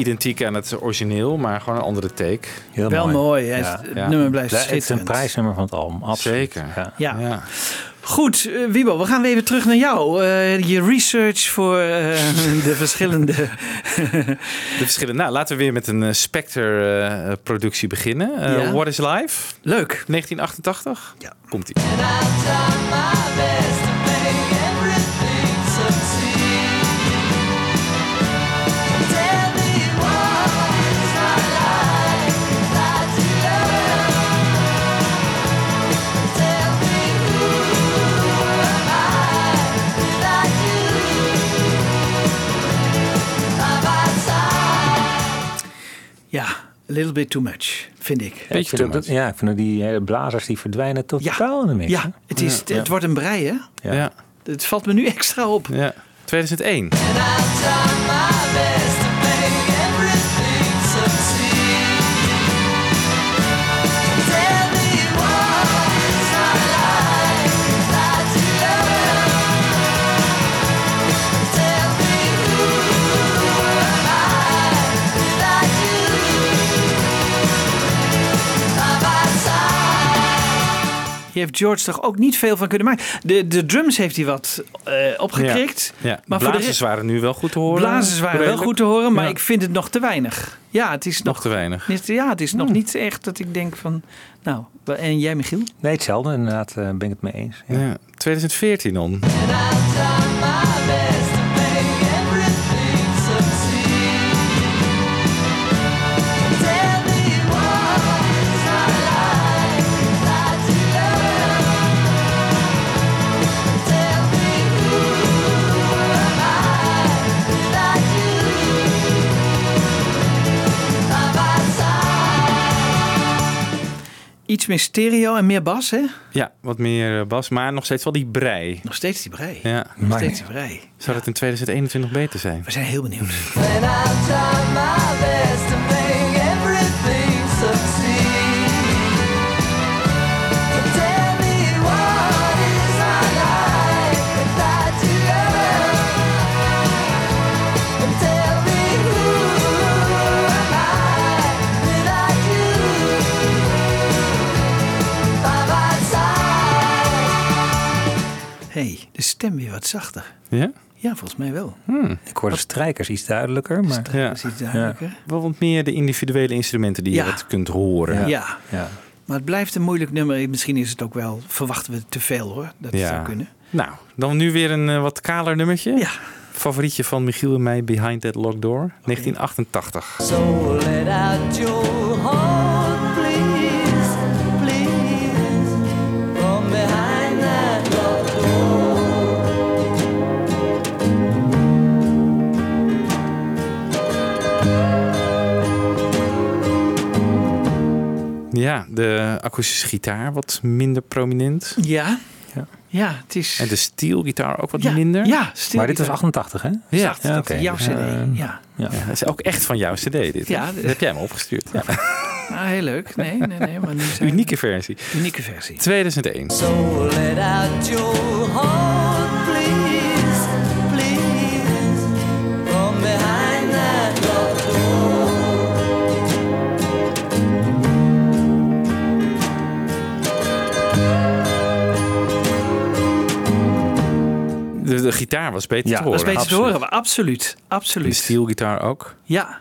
identiek aan het origineel, maar gewoon een andere take. Heel Wel mooi, hè? Het nummer blijft Het is een prijsnummer van het album, absoluut. Zeker. Ja. Ja. Ja. Goed, eh, Wiebo, we gaan weer even terug naar jou. Eh, je research voor eh, de verschillende... De verschillen. Nou, laten we weer met een eh, Spectre-productie beginnen. Ja. What is Life? Leuk. 1988. Ja. Komt-ie. Little bit too much, vind ik. Ja, ik Beetje vind ook dat, ja, ik vind ook die hele blazers die verdwijnen totaal in de mix. Ja, het, is, het wordt een brei, hè? Ja. Ja. Het valt me nu extra op. ja. 2001. Hier heeft George toch ook niet veel van kunnen maken. De, de drums heeft hij wat eh, opgekrikt. Ja. Maar Maar voor de waren nu wel goed te horen. Blazers waren wel goed te horen, maar Ja. ik vind het nog te weinig. Ja, het is nog, Nog te weinig. niet- Ja, het is nog niet echt dat ik denk van... Nou, en jij Michiel? Nee, hetzelfde. Inderdaad, eh, ben ik het mee eens. Ja. Ja. 2014 dan. Iets meer stereo en meer bas, hè? Ja, wat meer eh, bas, maar nog steeds wel die brei. Nog steeds die brei. Ja. Nog Maar- steeds die brei. Zou het in 2021 beter zijn? We zijn heel benieuwd. Hey, de stem weer wat zachter. Ja? Ja, volgens mij wel. Ik hoor de strijkers iets duidelijker, maar... Ja. Iets duidelijker. Wel wat meer de individuele instrumenten die Ja. je wat kunt horen. Ja. Ja. Ja. maar het blijft een moeilijk nummer. Misschien is het ook wel, verwachten we te veel hoor. Dat Ja. zou kunnen. Nou, dan nu weer een eh, wat kaler nummertje. Ja. Favorietje van Michiel en mij, Behind That Locked Door, 1988. So let out your heart, Ja, de akoestische gitaar wat minder prominent. Ja. Ja. Ja, het is... En de steelgitaar ook wat ja, minder. Ja, stil. Maar dit was 88, hè? Ja, Ja, oké. Jouw cd. Ja. Ja. Ja, dat is ook echt van jouw cd dit. Ja, dat heb jij me opgestuurd. Ja. Ah, heel leuk. Nee, nee, nee. Maar nu zijn Unieke versie. Unieke versie. 2001. So let out your heart, De, de gitaar was beter Ja, te dat horen. Is beter te absoluut. horen. maar Absoluut. De Absoluut. steelgitaar ook. Ja.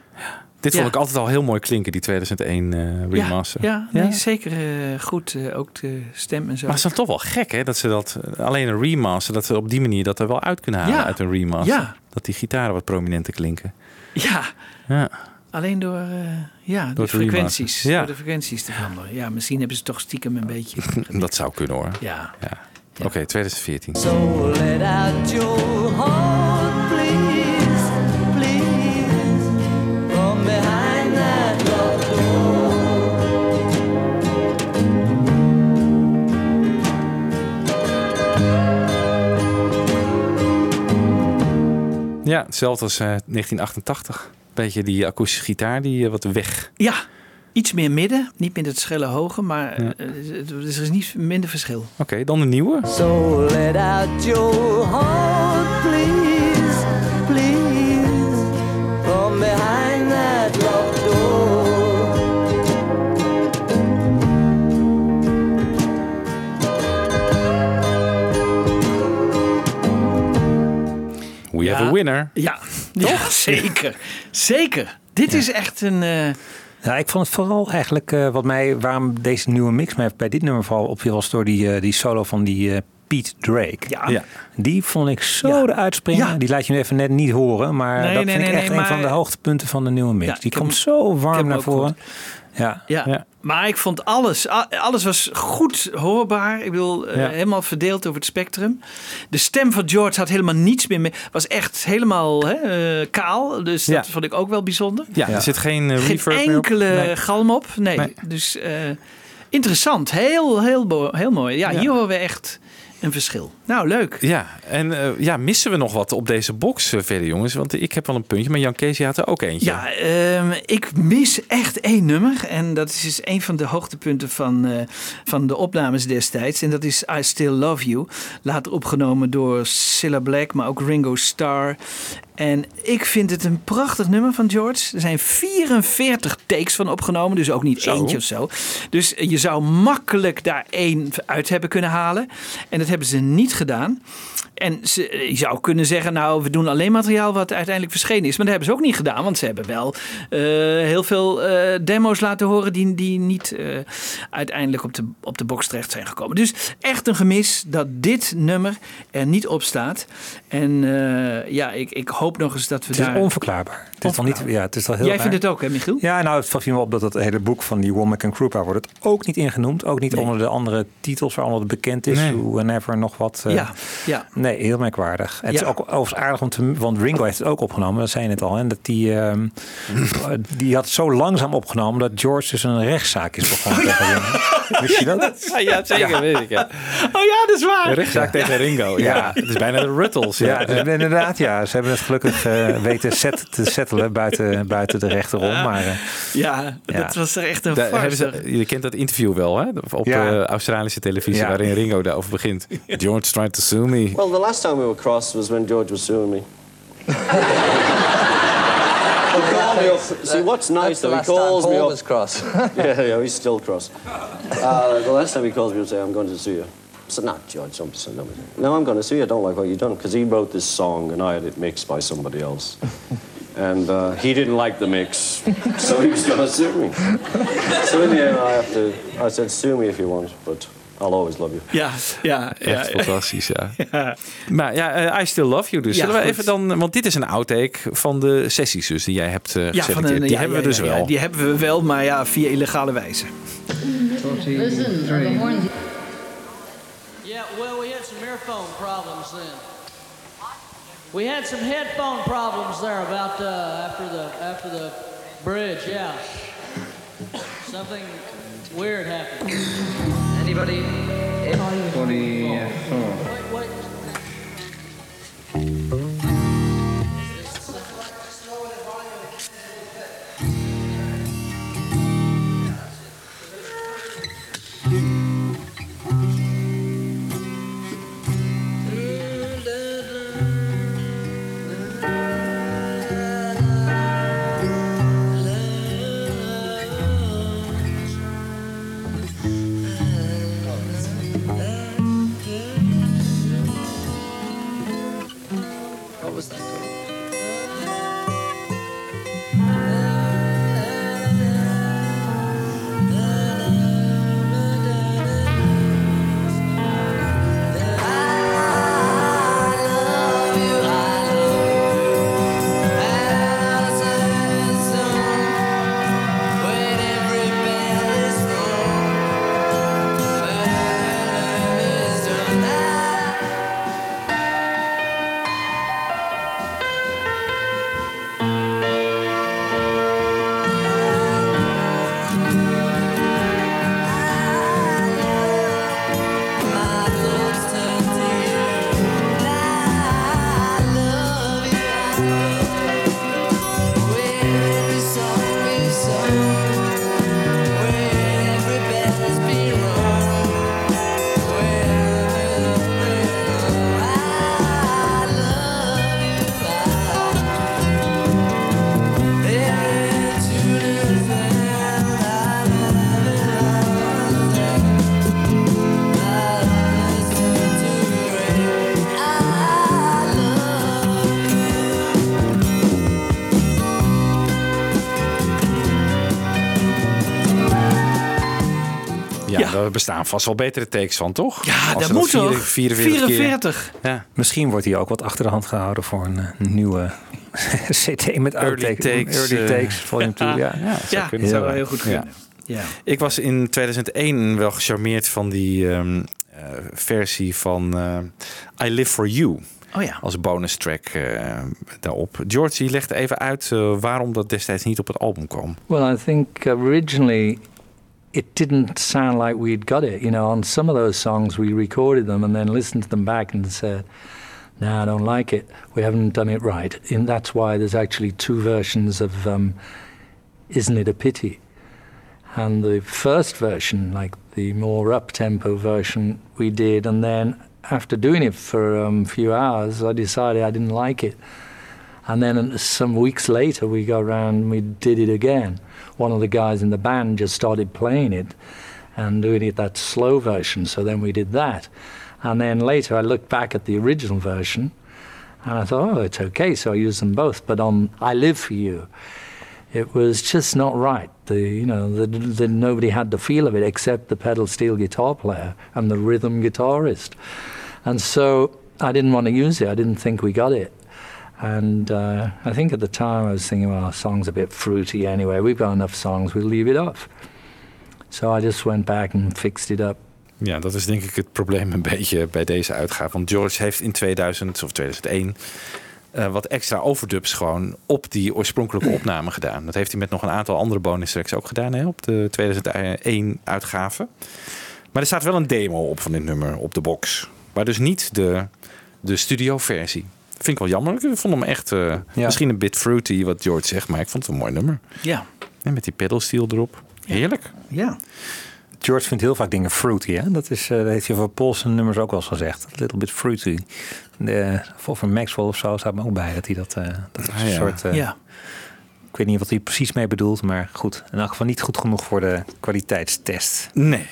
Dit Ja. vond ik altijd al heel mooi klinken, die 2001 eh, remaster. Ja, ja, nee, zeker eh, goed. eh, ook de stem en zo. Maar het is dan toch wel gek, hè? Dat ze dat alleen een remaster, dat ze op die manier dat er wel uit kunnen halen Ja. uit een remaster. Ja. Dat die gitaren wat prominenter klinken. Ja, Ja. alleen door, eh, ja, door, de frequenties. Ja. Door de frequenties te veranderen. Ja, misschien hebben ze toch stiekem een beetje. Dat zou kunnen hoor. Ja. Oké, 2014. So let out your heart, please, please, from behind that locked door. Ja, hetzelfde als eh, 1988. Beetje die akoestische gitaar die eh, wat weg. Ja, iets meer midden. Niet meer het schelle hoge, maar eh, dus er is niet minder verschil. Oké, dan de nieuwe. So let out your heart, please, please, from behind that locked door. We Ja. have a winner. Ja, ja zeker. Zeker. Dit is echt een. eh, Ja, ik vond het vooral eigenlijk eh, wat mij, waarom deze nieuwe mix mij bij dit nummer vooral opviel, was door die, eh, die solo van die eh, Pete Drake. ja. Ja. Die vond ik zo Ja. eruit springen. Ja. Die laat je nu even net niet horen, maar Nee, dat nee, vind ik echt nee, een van de hoogtepunten van de nieuwe mix. Ja, die komt hem- zo warm naar voren. Ja. Ja. Ja. maar ik vond alles, alles was goed hoorbaar. Ik bedoel, eh, helemaal verdeeld over het spectrum. De stem van George had helemaal niets meer mee. Was echt helemaal hè, eh, kaal. Dus dat vond ik ook wel bijzonder. Ja, Ja. er zit geen eh, Geen reverb meer op. enkele Nee. galm op. Nee. Nee. Dus eh, interessant. Heel, heel, bo- heel mooi. Ja, Ja. hier horen we echt een verschil. Nou, leuk. Ja, en eh, ja, missen we nog wat op deze box eh, verder, jongens? Want ik heb wel een puntje, maar Jan Kees had er ook eentje. Ja, ehm, ik mis echt één nummer. En dat is dus een van de hoogtepunten van, eh, van de opnames destijds. En dat is I Still Love You. Later opgenomen door Cilla Black, maar ook Ringo Starr. En ik vind het een prachtig nummer van George. Er zijn 44 takes van opgenomen, dus ook niet Zo. eentje of zo. Dus je zou makkelijk daar één uit hebben kunnen halen. En dat hebben ze niet gedaan. En ze, je zou kunnen zeggen, nou, we doen alleen materiaal wat uiteindelijk verschenen is. Maar dat hebben ze ook niet gedaan, want ze hebben wel eh, heel veel eh, demo's laten horen die, die niet eh, uiteindelijk op de, op de box terecht zijn gekomen. Dus echt een gemis dat dit nummer er niet op staat. En ja, ik, ik hoop nog eens dat we Het is daar... onverklaarbaar. Het is, wel niet, ja, het is wel heel Jij raar. vindt het ook, hè, Michiel? Ja, nou, het valt me op dat het hele boek van die Womack en Krupa wordt het ook niet ingenoemd. Ook niet Nee. onder de andere titels waar allemaal bekend is. Nee. Whenever nog wat. Ja, ja. Nee, heel merkwaardig. Het Ja. is ook overigens aardig om te... Want Ringo heeft het ook opgenomen, dat zei je net al. En dat die, ehm, die had zo langzaam opgenomen dat George dus een rechtszaak is begonnen tegen Ringo. Wist je dat? ja, zeker, weet ik. Ja. Oh ja, dat is waar. Een rechtszaak tegen Ringo. Ja. Ja. het is bijna de Ruttles. Ja, dus inderdaad. Ja, ze hebben het gelukkig eh, weten set, te settelen buiten, buiten de rechter om. Maar eh, Ja, Ja. dat was er echt een farce. je kent dat interview wel, hè? Op Ja. Australische televisie, Ja. waarin Ringo daarover begint. George tried to sue me. Well, the last time we were crossed was when George was suing me. He called me up. See, what's nice though, he calls me up. cross. yeah, yeah, he's still cross. Uh, the last time he calls me and say, I'm going to sue you. I said, not George, don't so dumb. No, I'm going to sue you. I don't like what you've done. Because he wrote this song and I had it mixed by somebody else. and uh, he didn't like the mix, so he was going to sue me. so in the end, I have to, I said, sue me if you want, but I'll always love you. Ja, ja, ja. Echt fantastisch, ja. ja. Maar ja, eh, I Still Love You dus. Ja, Zullen we goed. even dan... Want dit is een outtake van de sessies dus, die jij hebt eh Ja, van een, Die ja, hebben ja, we dus ja, wel. ja, die hebben we wel, maar ja, via illegale wijze. Listen, the horns. Yeah, well, we had some earphone problems then. We had some headphone problems there about uh, after the after the bridge. Yeah, something weird happened. Everybody, everybody, everybody. Yeah. Oh. Er bestaan vast wel betere takes van, toch? Ja, Als dat moet toch? 44 keer- 44. Ja. Misschien wordt hij ook wat achter de hand gehouden voor een eh, nieuwe CD met Early takes, Early eh, takes, volume 2. Ja, Ja, Ja, kunnen. zou Ja. heel goed kunnen. Ja. Ik was in 2001 wel gecharmeerd van die ehm, eh, versie van eh, I Live For You. Oh ja. Als bonus track eh, daarop. George, die legde even uit eh, waarom dat destijds niet op het album kwam. Well, I think originally it didn't sound like we'd got it. You know, on some of those songs we recorded them and then listened to them back and said, "No, I don't like it. We haven't done it right." And that's why there's actually two versions of um, "Isn't It a Pity." And the first version, like the more up-tempo version, we did, and then after doing it for a um, few hours, I decided I didn't like it. And then some weeks later, we got around and we did it again. One of the guys in the band just started playing it and doing it that slow version. So then we did that. And then later, I looked back at the original version and I thought, oh, it's okay. So I used them both. But on I Live For You, it was just not right. The, you know, the, the, nobody had the feel of it except the pedal steel guitar player and the rhythm guitarist. And so I didn't want to use it. I didn't think we got it. And uh, I think at the time I was thinking, well, our song's a bit fruity anyway. We've got enough songs, we'll leave it off. So I just went back and fixed it up. Ja, dat is denk ik het probleem een beetje bij deze uitgave. Want George heeft in 2000 of 2001 eh, wat extra overdubs gewoon op die oorspronkelijke opname gedaan. Dat heeft hij met nog een aantal andere bonus tracks ook gedaan hè, op de 2001 uitgave. Maar er staat wel een demo op van dit nummer op de box. Maar dus niet de, de studioversie. Vind ik wel jammer. Ik vond hem echt eh, misschien een bit fruity wat George zegt. Maar ik vond het een mooi nummer. Ja. En met die pedalsteel erop. Heerlijk. Ja. George vindt heel vaak dingen fruity. Hè? Dat, is, eh, dat heeft hij voor Paulsen nummers ook wel eens gezegd. A little bit fruity. De, voor Maxwell of zo staat me ook bij dat hij dat, eh dat is Ah, een ja. soort... eh, Ja. Ik weet niet wat hij precies mee bedoelt, maar goed. In elk geval niet goed genoeg voor de kwaliteitstest. Nee.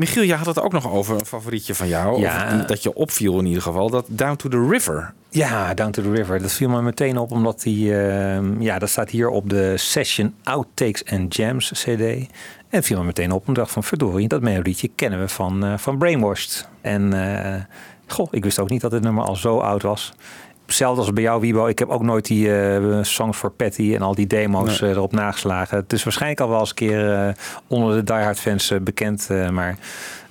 Michiel, jij had het ook nog over een favorietje van jou. Ja. Of dat je opviel in ieder geval. Dat Down to the River. Ja, Down to the River. Dat viel me meteen op, omdat die, ehm, ja, dat staat hier op de Session Outtakes and Jams CD. En het viel me meteen op, en dacht van verdorie, dat melodietje kennen we van, eh, van Brainwashed. En eh, goh, ik wist ook niet dat dit nummer al zo oud was. Hetzelfde als bij jou, Wiebo. Ik heb ook nooit die eh, Songs for Patty en al die demo's Nee. eh, erop nageslagen. Het is waarschijnlijk al wel eens een keer eh, onder de diehard fans bekend. eh, maar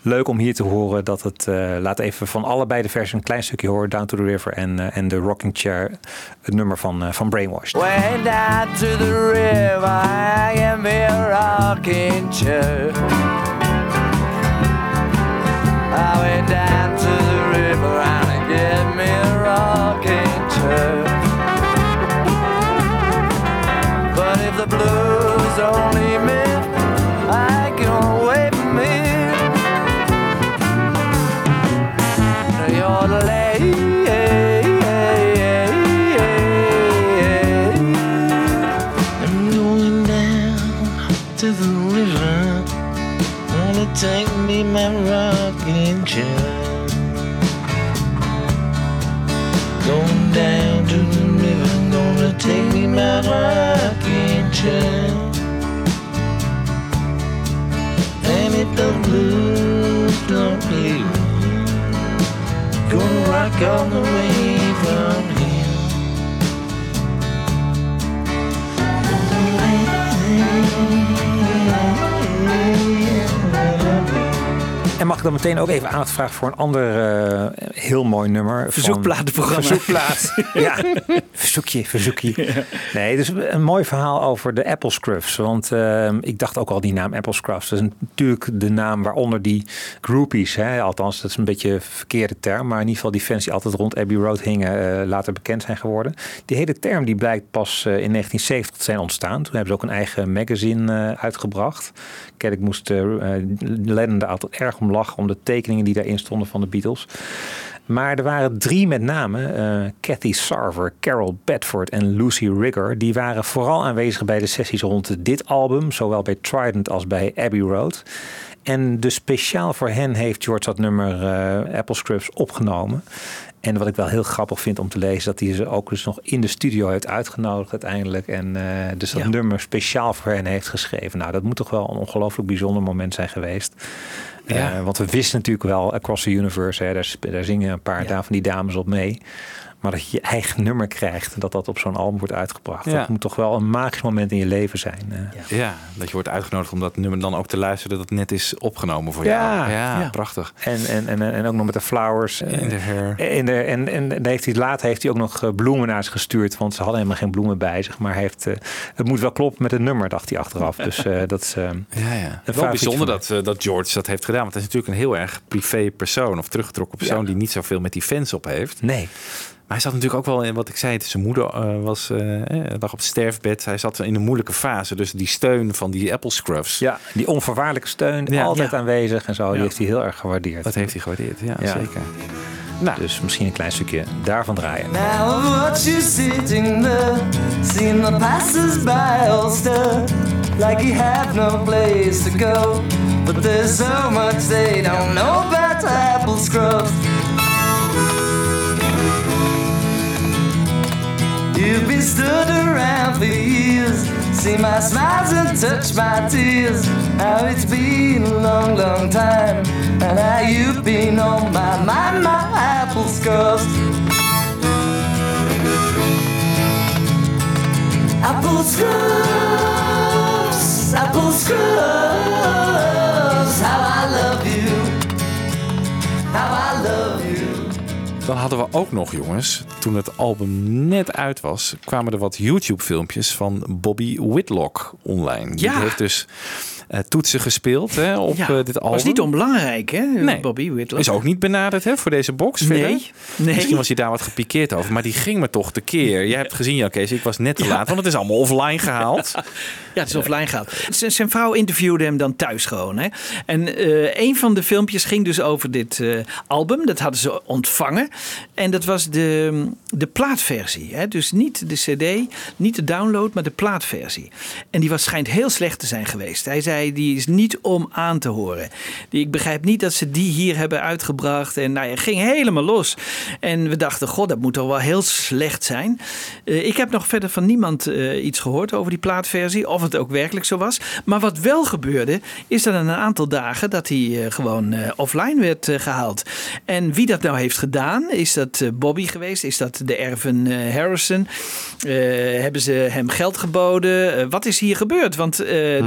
leuk om hier te horen dat het... eh, laat even van allebei de versies een klein stukje horen. Down to the River en, en de Rocking Chair. Het nummer van, van Brainwashed. Way down to the river, I be a rocking chair. I went down to my rocking chair. And if the blues don't leave gonna rock all the way En mag ik dan meteen ook even aandacht vragen voor een ander eh, heel mooi nummer. van- Verzoekplatenprogramma. Verzoekplaat. ja, verzoekje, verzoekje. Nee, dus een mooi verhaal over de Apple Scruffs. Want eh, ik dacht ook al die naam Apple Scruffs. Dat is natuurlijk de naam waaronder die groupies, hè, althans dat is een beetje een verkeerde term. Maar in ieder geval die fans die altijd rond Abbey Road hingen, eh, later bekend zijn geworden. Die hele term die blijkt pas eh, in 1970 te zijn ontstaan. Toen hebben ze ook een eigen magazine uitgebracht. Kijk, ik moest uh, Lennon er altijd erg om lachen om de tekeningen die daarin stonden van de Beatles. Maar er waren drie met name, eh Cathy Sarver, Carol Bedford en Lucy Rigger. Die waren vooral aanwezig bij de sessies rond dit album, zowel bij Trident als bij Abbey Road. En dus speciaal voor hen heeft George dat nummer eh, Apple Scrubs opgenomen. En wat ik wel heel grappig vind om te lezen, dat hij ze ook dus nog in de studio heeft uitgenodigd uiteindelijk. En eh, dus dat Ja. nummer speciaal voor hen heeft geschreven. Nou, dat moet toch wel een ongelooflijk bijzonder moment zijn geweest. Ja. Eh, want we wisten natuurlijk wel Across the Universe, hè, daar, zingen een paar daar van die dames op mee. Maar dat je je eigen nummer krijgt en dat dat op zo'n album wordt uitgebracht. Ja. Dat moet toch wel een magisch moment in je leven zijn. eh. Ja, dat je wordt uitgenodigd om dat nummer dan ook te luisteren dat het net is opgenomen voor Ja. jou. Ja, Ja. prachtig. En, en, en, en ook nog met de flowers. eh, In de hair. In de, en, en, en heeft hij, later heeft hij ook nog eh, bloemen naar ze gestuurd. Want ze hadden helemaal geen bloemen bij zich. Maar hij heeft, eh, het moet wel kloppen met het nummer, dacht hij achteraf. Dus eh, dat is... eh, Ja, ja. een Wel bijzonder dat, eh, dat George dat heeft gedaan. Want hij is natuurlijk een heel erg privé persoon. Of teruggetrokken persoon die niet zoveel met die fans op heeft. Nee. Maar hij zat natuurlijk ook wel in wat ik zei. Zijn moeder eh, was, eh, eh, lag op het sterfbed. Hij zat in een moeilijke fase. Dus die steun van die Apple Scruffs. Ja, die onvoorwaardelijke steun, Ja. altijd Ja. aanwezig en zo. Die heeft hij heel erg gewaardeerd. Dat heeft hij gewaardeerd, ja, Ja. zeker. Nou. Dus misschien een klein stukje daarvan draaien. Now I watch you sitting there, seeing the passers-by all like you have no place to go. But there's so much they don't know about apple scrubs. You've been stood around for years, see my smiles and touch my tears. How it's been a long, long time, and how you've been on my mind, my apple scrubs. Apple scrubs, apple scrubs, Dan hadden we ook nog, jongens, toen het album net uit was, kwamen er wat YouTube-filmpjes van Bobby Whitlock online. Die Ja. heeft dus toetsen gespeeld hè, op Ja, eh, dit album. was niet onbelangrijk, hè, Nee. Bobby Whitlock. Is ook niet benaderd hè, voor deze box. Nee, nee. Misschien was hij daar wat gepikeerd over. Maar die ging me toch tekeer. Je hebt gezien, ja, Kees, ik was net te laat. Want het is allemaal offline gehaald. Ja, het is offline gehaald. Z- Zijn vrouw interviewde hem dan thuis gewoon. Hè? En eh, een van de filmpjes ging dus over dit eh, album. Dat hadden ze ontvangen. En dat was de, de plaatversie. Hè? Dus niet de cd, niet de download, maar de plaatversie. En die was, schijnt heel slecht te zijn geweest. Hij zei, die is niet om aan te horen. Die, ik begrijp niet dat ze die hier hebben uitgebracht. En nou ja, ging helemaal los. En we dachten, god, dat moet toch wel heel slecht zijn. Eh, ik heb nog verder van niemand eh, iets gehoord over die plaatversie. Of het ook werkelijk zo was. Maar wat wel gebeurde, is dat een aantal dagen dat hij eh, gewoon offline werd eh, gehaald. En wie dat nou heeft gedaan, is dat Bobby geweest? Is dat de Ervin eh, Harrison? Hebben ze hem geld geboden? Wat is hier gebeurd? Want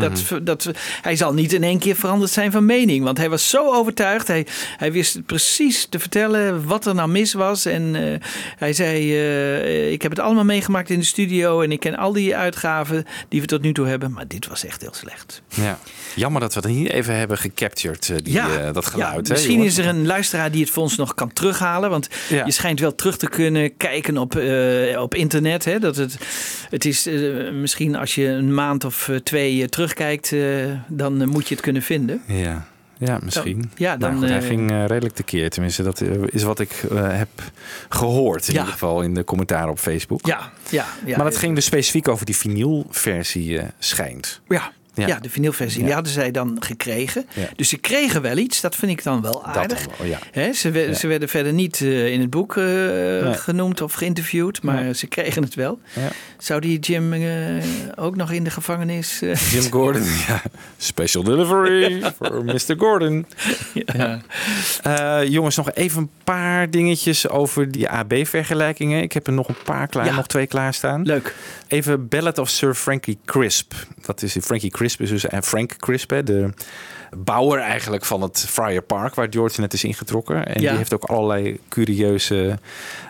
dat, dat, hij zal niet in één keer veranderd zijn van mening. Want hij was zo overtuigd. Hij, hij wist precies te vertellen wat er nou mis was. En eh, hij zei, eh, ik heb het allemaal meegemaakt in de studio. En ik ken al die uitgaven die we tot nu toe hebben. Maar dit was echt heel slecht. Ja. Jammer dat we dat niet even hebben gecaptured, eh, die, eh, dat geluid. hè, misschien is er een luisteraar die het voor ons nog kan terughalen. Want Ja. je schijnt wel terug te kunnen kijken op, eh, op internet. Hè? Dat het, het is misschien als je een maand of twee terugkijkt, dan moet je het kunnen vinden. Ja. Ja, misschien. Dan- ja, Nou dan, goed, hij eh, ging eh, redelijk tekeer. Tenminste, dat is wat ik heb gehoord. In Ja. ieder geval in de commentaren op Facebook. Ja, ja, ja. maar het ging dus specifiek over die vinylversie schijnt. Ja. Ja. Ja. de vinylversie, Ja. die hadden zij dan gekregen. Ja. Dus ze kregen wel iets, dat vind ik dan wel aardig. Hè, ze, ze werden verder niet eh, in het boek eh, genoemd of geïnterviewd, maar ze kregen het wel. Ja. Zou die Jim eh, ook nog in de gevangenis? Jim Gordon, ja. Special delivery voor Mr. Gordon. Ja. Jongens, nog even een paar dingetjes over die AB-vergelijkingen. Ik heb er nog een paar klaar, nog twee klaarstaan. Leuk. Even Ballad of Sir Frankie Crisp. Dat is Frankie Crisp, is dus en Frank Crisp, hè, de bouwer eigenlijk van het Friar Park, waar George net is ingetrokken. En Ja. die heeft ook allerlei curieuze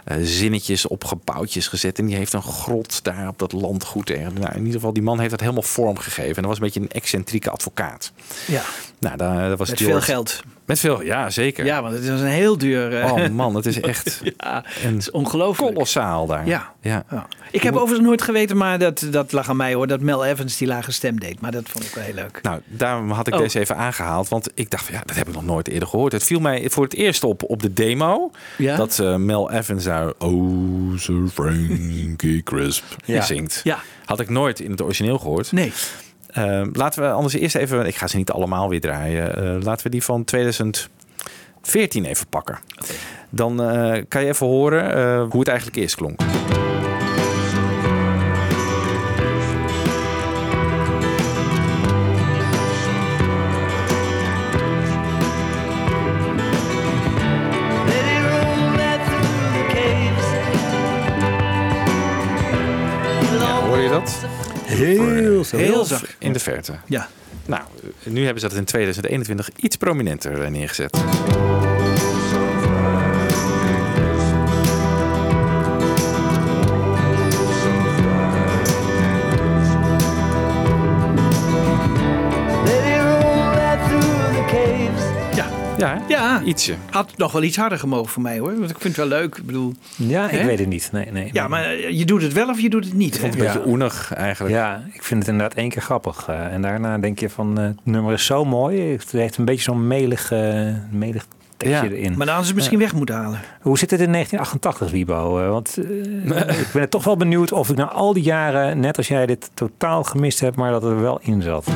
eh, zinnetjes op gebouwtjes gezet. En die heeft een grot daar op dat landgoed. ergens. Nou, in ieder geval, die man heeft dat helemaal vormgegeven. En dat was een beetje een excentrieke advocaat. ja, Nou, daar, dat was met George. veel geld. Met veel, ja, zeker. Ja, want het was een heel duur. eh, Oh man, het is echt ja, een is ongelooflijk. kolossaal daar. Ja. ja. Ja. Ik heb overigens nooit geweten, maar dat, dat lag aan mij hoor, dat Mel Evans die lage stem deed. Maar dat vond ik wel heel leuk. Nou, daarom had ik Oh. deze even aangehaald. Want ik dacht, ja, dat heb ik nog nooit eerder gehoord. Het viel mij voor het eerst op op de demo. Ja? Dat eh, Mel Evans daar... Oh, Sir Frankie Crisp Ja. zingt. Ja. Had ik nooit in het origineel gehoord. Nee. Eh, laten we anders eerst even, ik ga ze niet allemaal weer draaien. Eh, laten we die van 2014 even pakken. Dan eh, kan je even horen eh, hoe het eigenlijk eerst klonk. Heel zacht. Heel zacht. In de verte. Ja. Nou, nu hebben ze dat in 2021 iets prominenter eh, neergezet. Ja, ja. ietsje. Had nog wel iets harder gemogen voor mij hoor. Want ik vind het wel leuk. Ik bedoel, Ja, ik weet het niet. Nee, nee, ja, maar eh, je doet het wel of je doet het niet. Ik vond het een beetje oenig eigenlijk. Ja, ik vind het inderdaad één keer grappig. eh, en daarna denk je van, eh, het nummer is zo mooi. Het heeft een beetje zo'n melig, eh, melig tekstje Ja. erin. Maar dan hadden ze misschien weg moeten halen. Hoe zit het in 1988, Wiebo? Eh, want ik ben toch wel benieuwd of ik na al die jaren, net als jij, dit totaal gemist heb, maar dat het er wel in zat.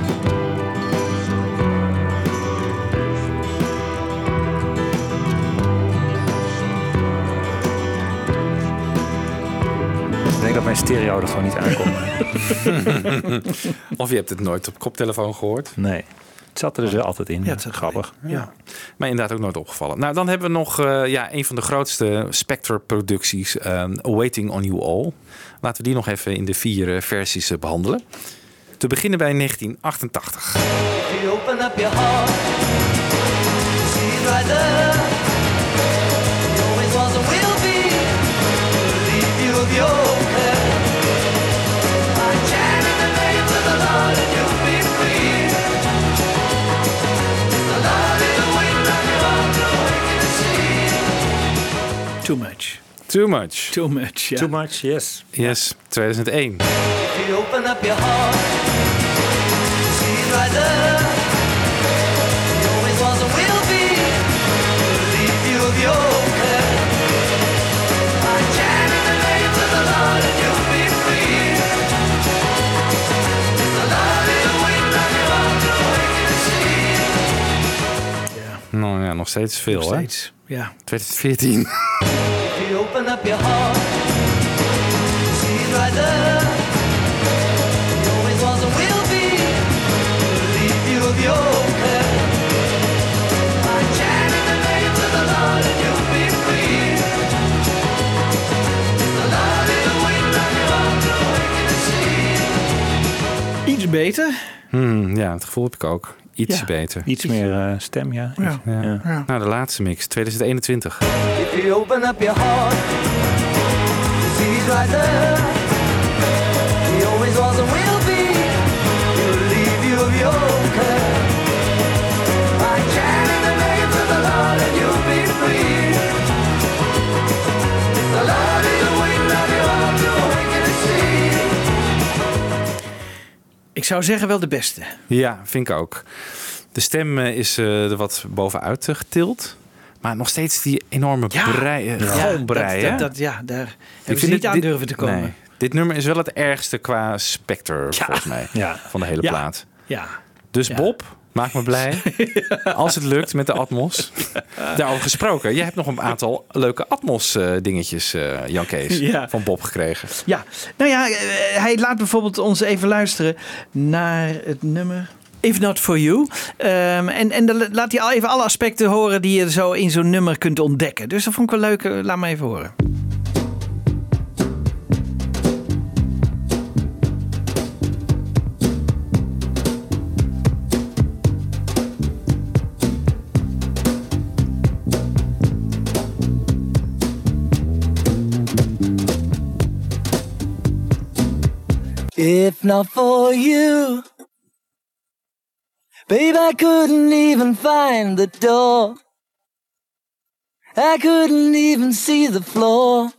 Dat mijn stereo er gewoon niet aankomt. of je hebt het nooit op koptelefoon gehoord. Nee. Het zat er dus altijd in. Ja, het zat Grappig. Ja. Maar inderdaad ook nooit opgevallen. Nou, dan hebben we nog eh, ja, een van de grootste Spectre-producties, ehm, Waiting on You All. Laten we die nog even in de vier eh, versies eh, behandelen. Te beginnen bij 1988. Too much. Too much. Too much, ja. Too much, yes. Yes, 2001. If you open up your heart, see it right there. You always was and will be. Leave you of your care. I chant in the name of the Lord and you'll be free. The Lord is the wind on your arm, the waking to see. Nou ja, nog steeds veel, Nog hè? Ja. 2014. If you open up your heart, see it right there. You always was and will be. Leave you of your care. I chant in the name of the Lord and you'll be free. The Lord is the wind on your arm, the waking to see. Iets beter. Hmm, ja, het gevoel heb ik ook. Iets Ja. beter. Iets meer eh, stem, ja. Ja. Ja. Ja. Nou, de laatste mix, 2021. If you open up your heart, Ik zou zeggen wel de beste. Ja, vind ik ook. De stem eh, is eh, er wat bovenuit eh, getild. Maar nog steeds die enorme brei, eh, galmbrei, dat, hè? dat, dat- ja, daar Ik hebben ze vind niet het- aan dit- durven te komen. Nee. Dit nummer is wel het ergste qua specter, volgens mij. Ja. Van de hele Ja. plaat. Ja. Dus Ja. Bob, maak me blij. Als het lukt met de Atmos. Daarover gesproken. Je hebt nog een aantal leuke Atmos-dingetjes, eh Jan Kees, Ja. van Bob gekregen. Ja, nou ja, eh, hij laat bijvoorbeeld ons even luisteren naar het nummer. If Not For You. Ehm, en, en dan laat hij al even alle aspecten horen die je zo in zo'n nummer kunt ontdekken. Dus dat vond ik wel leuk. Laat me even horen. If not for you, babe, I couldn't even find the door. I couldn't even see the floor.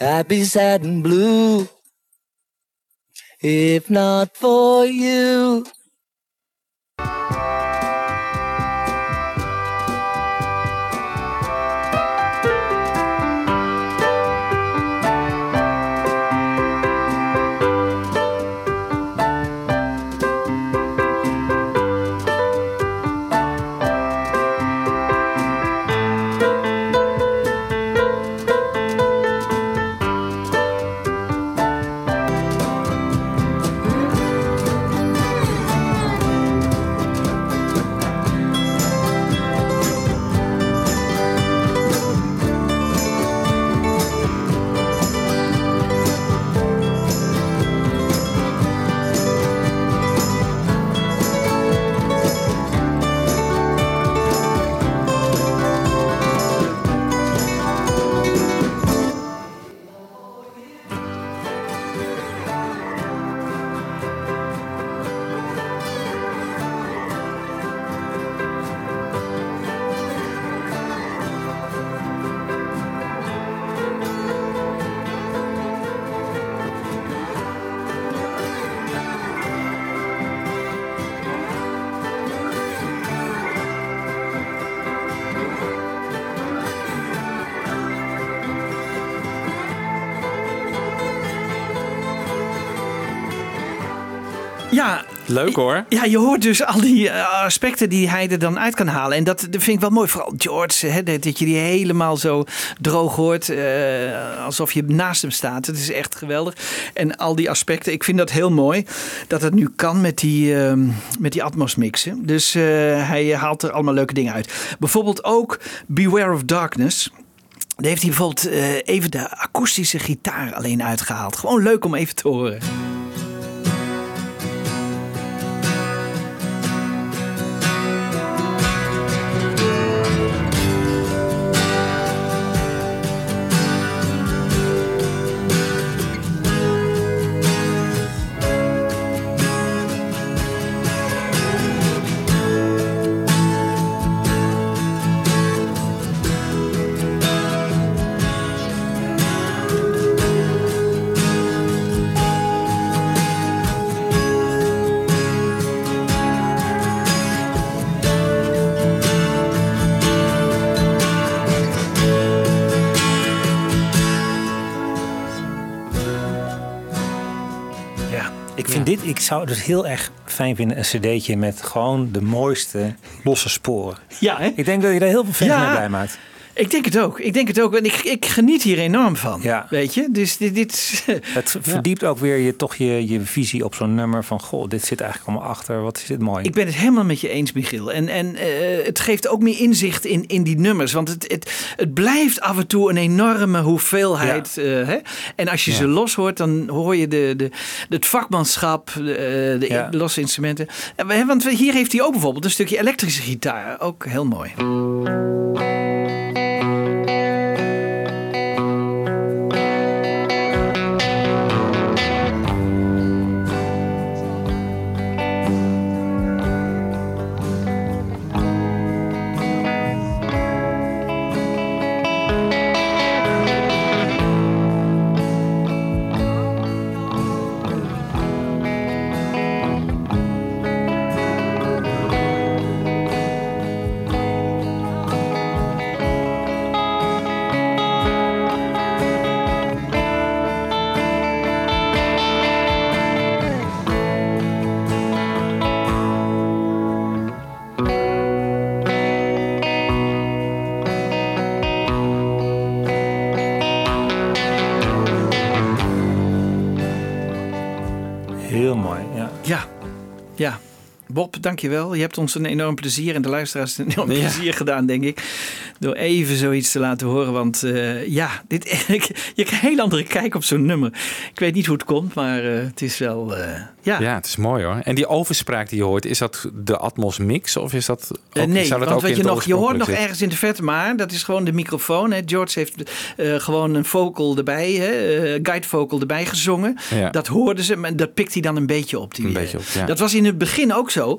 I'd be sad and blue if not for you. Leuk hoor. Ja, je hoort dus al die eh, aspecten die hij er dan uit kan halen. En dat, dat vind ik wel mooi. Vooral George, hè, dat, je die helemaal zo droog hoort. eh, alsof je naast hem staat. Het is echt geweldig. En al die aspecten. Ik vind dat heel mooi. Dat het nu kan met die, ehm, met die Atmos mixen. Dus eh, hij haalt er allemaal leuke dingen uit. Bijvoorbeeld ook Beware of Darkness. Daar heeft hij bijvoorbeeld even de akoestische gitaar alleen uitgehaald. Gewoon leuk om even te horen. Zou het dus heel erg fijn vinden, een cd'tje met gewoon de mooiste losse sporen. Ja, hè? Ik denk dat je daar heel veel fans Ja. mee blij maakt. Ik denk het ook. Ik denk het ook. En ik, ik geniet hier enorm van. Ja. Weet je? Dus dit. dit Het verdiept ook weer je, toch je, je visie op zo'n nummer van... goh, dit zit eigenlijk allemaal achter, wat is dit mooi. Ik ben het helemaal met je eens, Michiel. En, en eh, het geeft ook meer inzicht in, in die nummers. Want het, het, het blijft af en toe een enorme hoeveelheid. eh, hè? En als je ze los hoort, dan hoor je de, de, het vakmanschap, de, eh, de losse instrumenten. Want hier heeft hij ook bijvoorbeeld een stukje elektrische gitaar. Ook heel mooi. Bob, dankjewel. Je hebt ons een enorm plezier en de luisteraars een enorm Ja. plezier gedaan, denk ik. Door even zoiets te laten horen. Want eh, ja, dit, je krijgt een heel andere kijk op zo'n nummer. Ik weet niet hoe het komt, maar eh, het is wel... eh, ja. Ja, het is mooi hoor. En die overspraak die je hoort, is dat de Atmos mix of is dat ook, nee, zou dat want ook je, nog, je hoort nog ergens in de verte, maar dat is gewoon de microfoon. Hè. George heeft gewoon een vocal erbij, hè, guide vocal erbij gezongen. Ja. Dat hoorden ze, maar dat pikt hij dan een beetje op. Die, Een beetje op, ja. Dat was in het begin ook zo.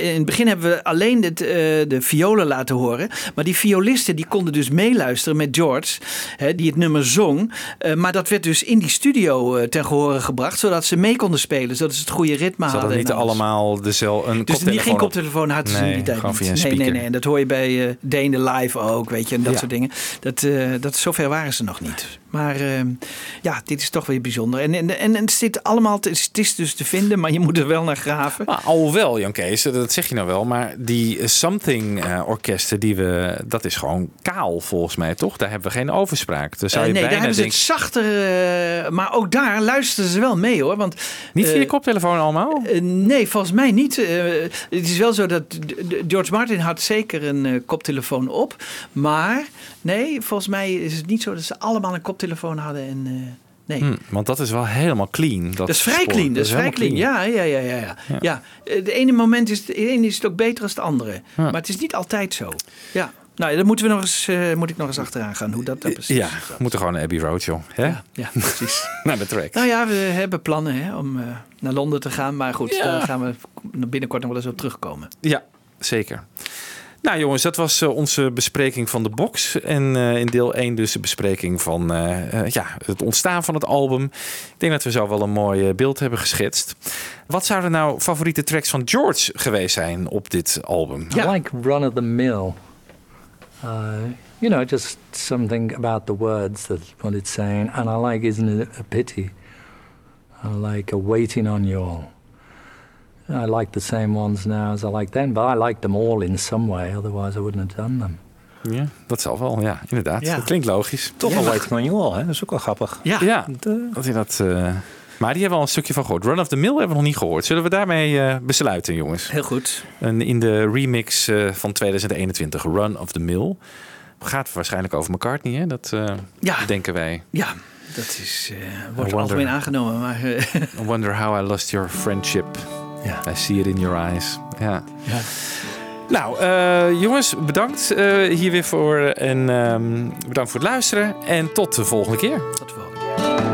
In het begin hebben we alleen de violen laten horen. Maar die violisten die konden dus meeluisteren met George, hè, die het nummer zong. Eh, maar dat werd dus in die studio eh, ten gehore gebracht, zodat ze mee konden spelen, zodat ze het goede ritme Ze hadden. niet en alles. allemaal dezelfde een Dus niet geen op. koptelefoon hadden ze Nee, in die tijd niet. nee, nee, nee. En dat hoor je bij eh Dane Live ook, weet je, en dat Ja. soort dingen. Dat, dat, zover waren ze nog niet. Maar eh, ja, dit is toch weer bijzonder. En, en, en het zit allemaal, te- het is dus te vinden, maar je moet er wel naar graven. Maar alhoewel, Jan Kees, dat zeg je nou wel, maar die Something eh, orkesten, die we, dat is gewoon kaal volgens mij, toch? Daar hebben we geen overspraak. Daar zou Eh, je nee, daar hebben ze het zachter. maar ook daar luisteren ze wel mee hoor. Want, niet via je koptelefoon allemaal? Nee, volgens mij niet. Het is wel zo dat George Martin had zeker een koptelefoon op. Maar nee, volgens mij is het niet zo dat ze allemaal een koptelefoon hadden. En, eh, nee. Hm, want dat is wel helemaal clean. Dat, Dat is vrij spoor. clean, dat is vrij clean. Ja, ja, ja, ja. ja. ja. eh, de ene moment is de ene is het ook beter dan het andere. Maar het is niet altijd zo. Ja. Nou, ja, dan moeten we nog eens, eh, moet ik nog eens achteraan gaan hoe dat dan precies Ja, is. we moeten gewoon een Abbey Road, joh. Hè? Ja, precies. Naar de track. Nou ja, we hebben plannen hè, om naar Londen te gaan. Maar goed, Ja. daar gaan we binnenkort nog wel eens op terugkomen. Ja, zeker. Nou jongens, dat was eh, onze bespreking van de box. En eh, in deel 1 dus de bespreking van eh, ja, het ontstaan van het album. Ik denk dat we zo wel een mooi beeld hebben geschetst. Wat zouden nou favoriete tracks van George geweest zijn op dit album? I like run of the mill. Uh, you know, just something about the words that what it's saying, and I like "Isn't it a pity?" I like a waiting on you all. I like the same ones now as I like then, but I like them all in some way. Otherwise, I wouldn't have done them. Ja, dat zal wel. Ja, inderdaad. Ja. Dat klinkt logisch. Toch wel Waiting on You All, hè? Dat is ook wel grappig. Ja. Ja, dat hij dat... eh, maar die hebben we al een stukje van gehoord. Run of the Mill hebben we nog niet gehoord. Zullen we daarmee eh, besluiten, jongens? Heel goed. En in de remix eh, van 2021, Run of the Mill, gaat het waarschijnlijk over McCartney, hè? Dat eh, Ja. denken wij. Ja, dat is, eh, wordt wonder- algemeen aangenomen. Maar eh, I wonder how I lost your friendship. Ja. I see it in your eyes. Ja. Ja. Nou, eh, jongens, bedankt eh, hier weer voor. En ehm, bedankt voor het luisteren. En tot de volgende keer. Tot de volgende Everyone